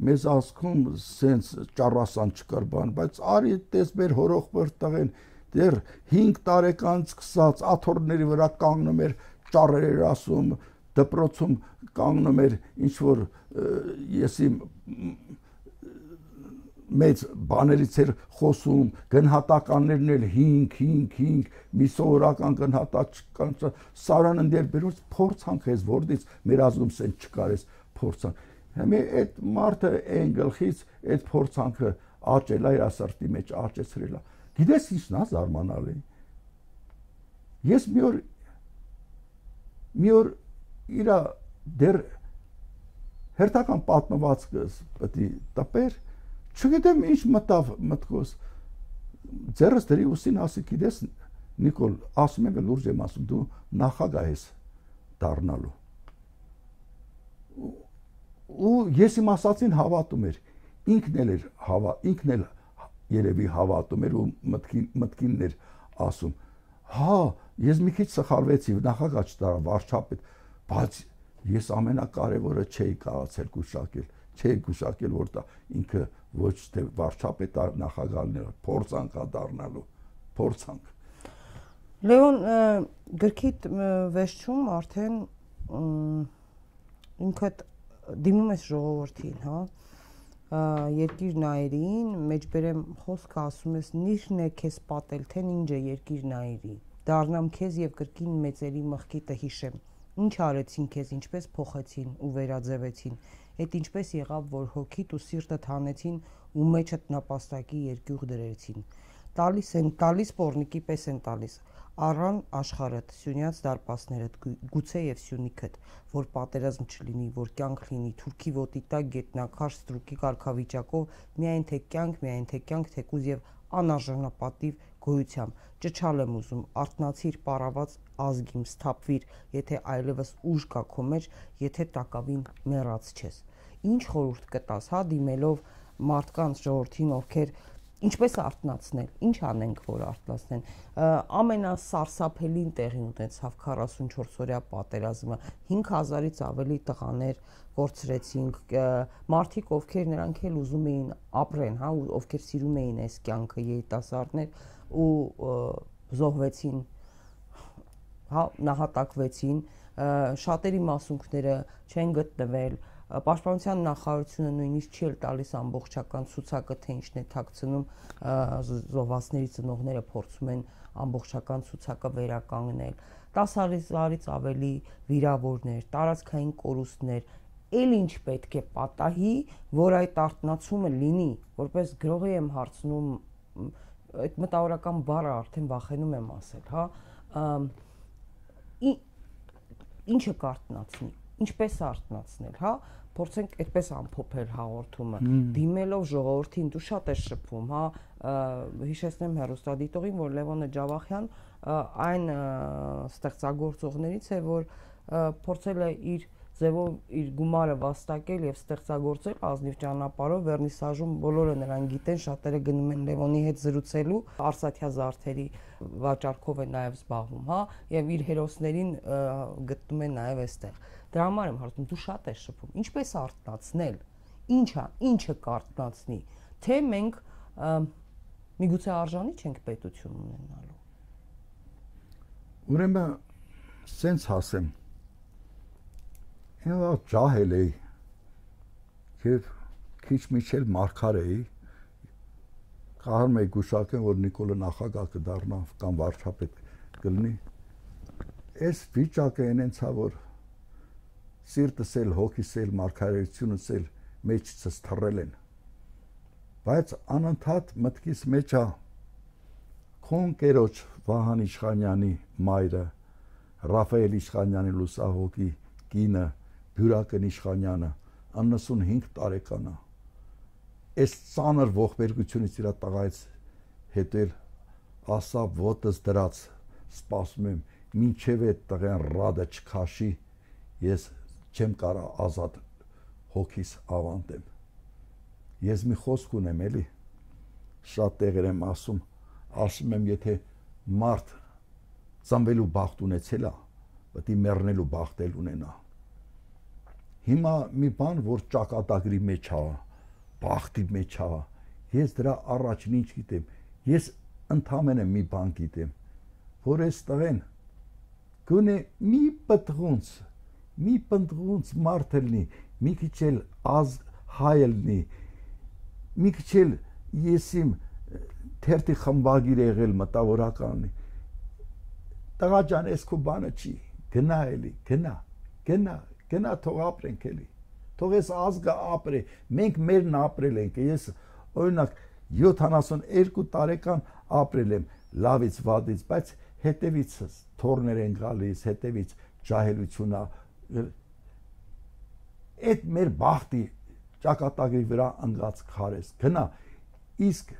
մեզ ազգում սենց ճառասան չկար բան բայց արի տես մեր հորողբեր տղեն դեռ 5 տարեկանից սկսած աթոռների վրա կանգնում էր ճառեր ասում դպրոցում կանգնում էր ինչ որ եսի մեծ բաներից էր խոսում գնահատականներն էլ 5 5 5 մի սովորական գնահատակ կան սարան ընդեր բերուց փորձանք ես որտից մեր ազգում սեն չկարես փորձանք հիմա այդ մարդը այն գլխից այդ փորձանքը աճել է իր ասարտի մեջ աճեցրել է Գիտես ինչն է զարմանալի։ Ես մի օր մի օր իր դեր հերթական պատմվածքս պետք է տպեր, չգիտեմ ինչ մտավ մտքոս։ Ձերս դրի ուսին ասի գիտես Նիկոլ, ասում եմ լուրջ եմ ասում, դու նախագահ ես դառնալու։ Ու ես իմ ասածին հավատում էր։ Ինքն էլ էր հավա, ինքն էլ երևի հավատում էր ու մտքին մտքինն էր ասում հա ես մի քիչ սխալվեցի նախագահ չտարա վարչապետ բայց ես ամենակարևորը չէի կարացել գուշակել չէի գուշակել որ դա ինքը ոչ թե վարչապետ նախագահներ փորձանք դառնալու փորձանք Լեոն գրքիդ վեճում արդեն ինքդ դիմում ես ժողովրդին, հա երկիր նայերին, մեջբերեմ խոսքը ասում ես նիշն է քեզ պատել, թե ինչ է երկիր նայերի։ Դառնամ քեզ եւ կրկին մեծերի մղկիտը հիշեմ։ Ինչ արեցին քեզ, ինչպես փոխեցին ու վերաձևեցին։ Այդ ինչպես եղավ, որ հոգիդ ու սիրտդ հանեցին ու մեջդ նապաստակի երկյուղ դրեցին։ Տալիս են, տալիս պորնիկի պես են տալիս առան աշխարհդ, Սյունյաց դարպասներդ, գուցե եւ Սյունիքդ, որ պատերազմ չլինի, որ կյանք լինի, թուրքի ոտի տակ գետնակար ստրուկի կարգավիճակով, միայն թե կյանք, միայն թե կյանք, թեկուզ եւ անարժանապատիվ գոյությամբ։ Ճչալ եմ ուզում, արտնացիր պարաված ազգիմ, սթափվիր, եթե այլևս ուժ կա քո մեջ, եթե տակավին մեռած չես։ Ինչ խորհուրդ կտաս, հա, դիմելով մարդկանց ժողովրդին, ովքեր ինչպես արտնացնել, ինչ անենք, որ արտնացնեն։ Ամենասարսափելին տեղի ունեցավ 44 օրյա պատերազմը 5000-ից ավելի տղաներ կորցրեցինք, մարդիկ, ովքեր նրանք էլ ուզում էին ապրեն, հա, ովքեր սիրում էին այս կյանքը երիտասարդներ ու զոհվեցին, հա, նահատակվեցին, շատերի մասունքները չեն գտնվել, Պաշտպանության նախարարությունը նույնիսկ չի էլ տալիս ամբողջական ցուցակը, թե ինչն է ཐակցնում զոհվածների ծնողները փորձում են ամբողջական ցուցակը վերականգնել 10.000-ից ավելի վիրավորներ, տարածքային կորուստներ, ել ինչ պետք է պատահի, որ այդ արտնացումը լինի, որպես գրողի եմ հարցնում այդ մտավորական բառը արդեն վախենում եմ ասել, հա ինչը կարտնացնի, ինչպես արտնացնել, հա փորձենք այդպես ամփոփել հաղորդումը դիմելով ժողովրդին դու շատ ես շփվում հա հիշեցնեմ հերոստադիտողին որ Լևոնը Ջավախյան այն ստեղծագործողներից է որ փորձել է իր ձևով իր գումարը վաստակել եւ ստեղծագործել ազնիվ ճանապարհով վերնիսաժում բոլորը նրան գիտեն, շատերը գնում են Լևոնի հետ զրուցելու, Արսաթյա զարթերի վաճառքով է նաեւ զբաղվում, հա, եւ իր հերոսներին գտնում է նաեւ այստեղ։ Դրա համար եմ հարցնում, դու շատ ես շփում։ Ինչպես արտնացնել։ Ինչա, ինչը կարտնացնի, թե մենք միգուցե արժանի չենք պետություն ունենալու։ Ուրեմն սենց հասեմ Հա ջահել էի։ Եվ քիչ միջել մարգար էի։ Կարում էի գուշակեն, որ Նիկոլը նախագահ կդառնա կամ վարչապետ կլինի։ Այս վիճակը այնցա որ սիրտս էլ հոգիս էլ մարգարեությունս էլ մեջցս թռել են։ Բայց անընդհատ մտքիս մեջ է քոն կերոջ Վահան Իշխանյանի մայրը Ռաֆայել Իշխանյանի լուսահոգի կինը Հյուրակն Իշխանյանը 95 տարեկան է։ Այս ծանր ողբերգությունից իր տղայից հետել ասա ոտս դրած սպասում եմ ինչև այդ տղեն ռադը չքաշի ես չեմ կարա ազատ հոգիս ավանդեմ ես մի խոսք ունեմ էլի շատ տեղեր եմ ասում ասում եմ եթե մարդ ծնվելու բախտ ունեցել է պետք է մեռնելու բախտ էլ ունենա Հիմա մի բան, որ ճակատագրի մեջ է, բախտի մեջ է, ես դրա առաջին ինչ գիտեմ։ Ես ընդամենը մի բան գիտեմ, որ այս տղեն գոնե մի պտղունց, մի պտղունց մարդ լինի, մի քիչ էլ ազ հայ լինի, մի քիչ էլ եսիմ թերթի խմբագիր եղել մտավորականի։ Տղա ջան, այս քո բանը չի, գնա էլի, գնա, գնա, գնա թող ապրենք էլի թող այս ազգը ապրի մենք մերն ապրել ենք ես օրինակ 72 տարեկան ապրել եմ լավից վատից բայց հետևից թորներ են գալիս հետևից ջահելությունա այդ մեր բախտի ճակատագրի վրա ընկած քարես գնա իսկ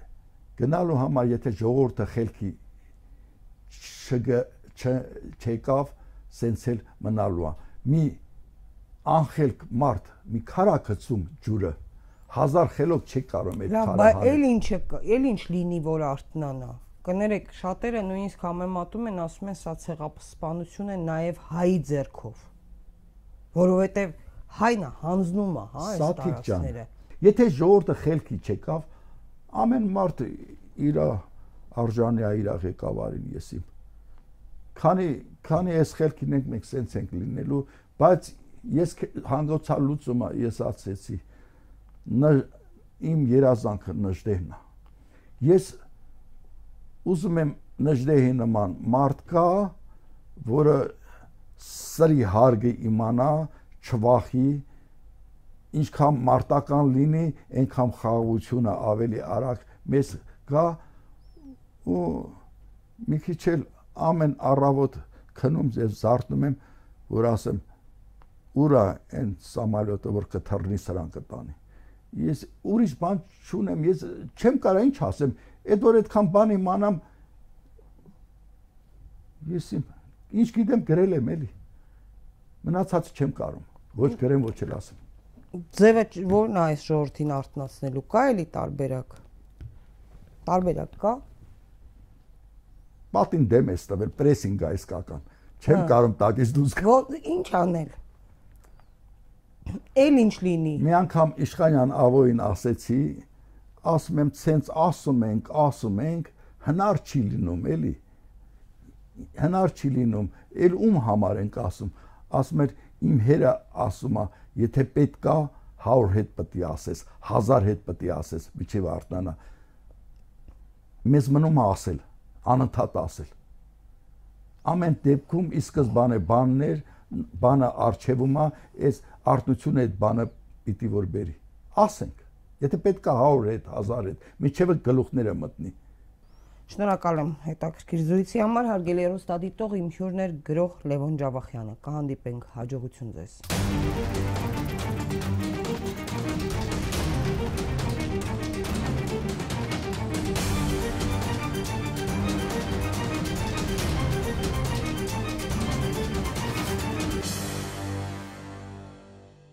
գնալու համար եթե ժողովուրդը խելքի չեկավ սենցել մնալու է մի անխելք մարդ մի քարակցում ջուրը հազար խելոք չի կարող այդ քարը։ Լավ, այլ ինչը, այլ ինչ լինի, որ արտնանա։ Կներեք, շատերը նույնիսկ համեմատում են, ասում են, սա ցեղասպանություն է նաև հայի ձեռքով։ Որովհետև հայն է հանձնում է, հա, այս տարածքները։ Եթե ժողովուրդը խելքի չեկավ, ամեն մարդ իր արժանի է իր ղեկավարին եսիմ։ Քանի քանի այս խելքին ենք մենք սենց ենք լինելու, բայց ես հանգոցալուծումը ես ասեցի իմ երազանքը նժդեհն է ես ուզում եմ նժդեհի նման մարդ կա որը սրի հարգը իմանա չվախի ինչքան մարտական լինի այնքան խաղաղությունը ավելի արագ մեզ գա ու մի քիչ էլ ամեն առավոտ քնում եւ զարթնում եմ որ ասեմ ուրա այն սամալյոտը որ կթռնի սրան կտանի ես ուրիշ բան չունեմ ես չեմ կարա ինչ ասեմ այդ որ այդքան բան իմանամ ես ինչ գիտեմ գրել եմ էլի մնացածը չեմ կարում ոչ գրեմ ոչ էլ ասեմ ձևը որն է այս ժողովրդին արտնացնելու կա էլի տարբերակ տարբերակ կա պատին դեմ է ստվել պրեսինգ է իսկական չեմ կարում տակից դուրս գա ինչ անել Էլ ինչ լինի։ Մի անգամ Իշխանյան Ավոյին ասեցի, ասում եմ, ցենց ասում ենք, ասում ենք, հնար չի լինում, էլի։ Հնար չի լինում, էլ ում համար ենք ասում։ ասում էր իմ հերը ասում է եթե պետք է 100 հետ պետք է ասես 1000 հետ պետք է ասես միջև արտնանա մեզ մնում է ասել անընդհատ ասել ամեն դեպքում ի սկզբանե բաններ բանը արխիվում է այս արտությունը այդ բանը պիտի որ բերի ասենք եթե պետք է 100 հետ 1000 հետ միջև գլուխները մտնի Շնորհակալ եմ հետաքրքիր զրույցի համար, հարգելի հեռուստադիտող իմ հյուրներ գրող Լևոն Ջավախյանը։ Կհանդիպենք հաջողություն ձեզ։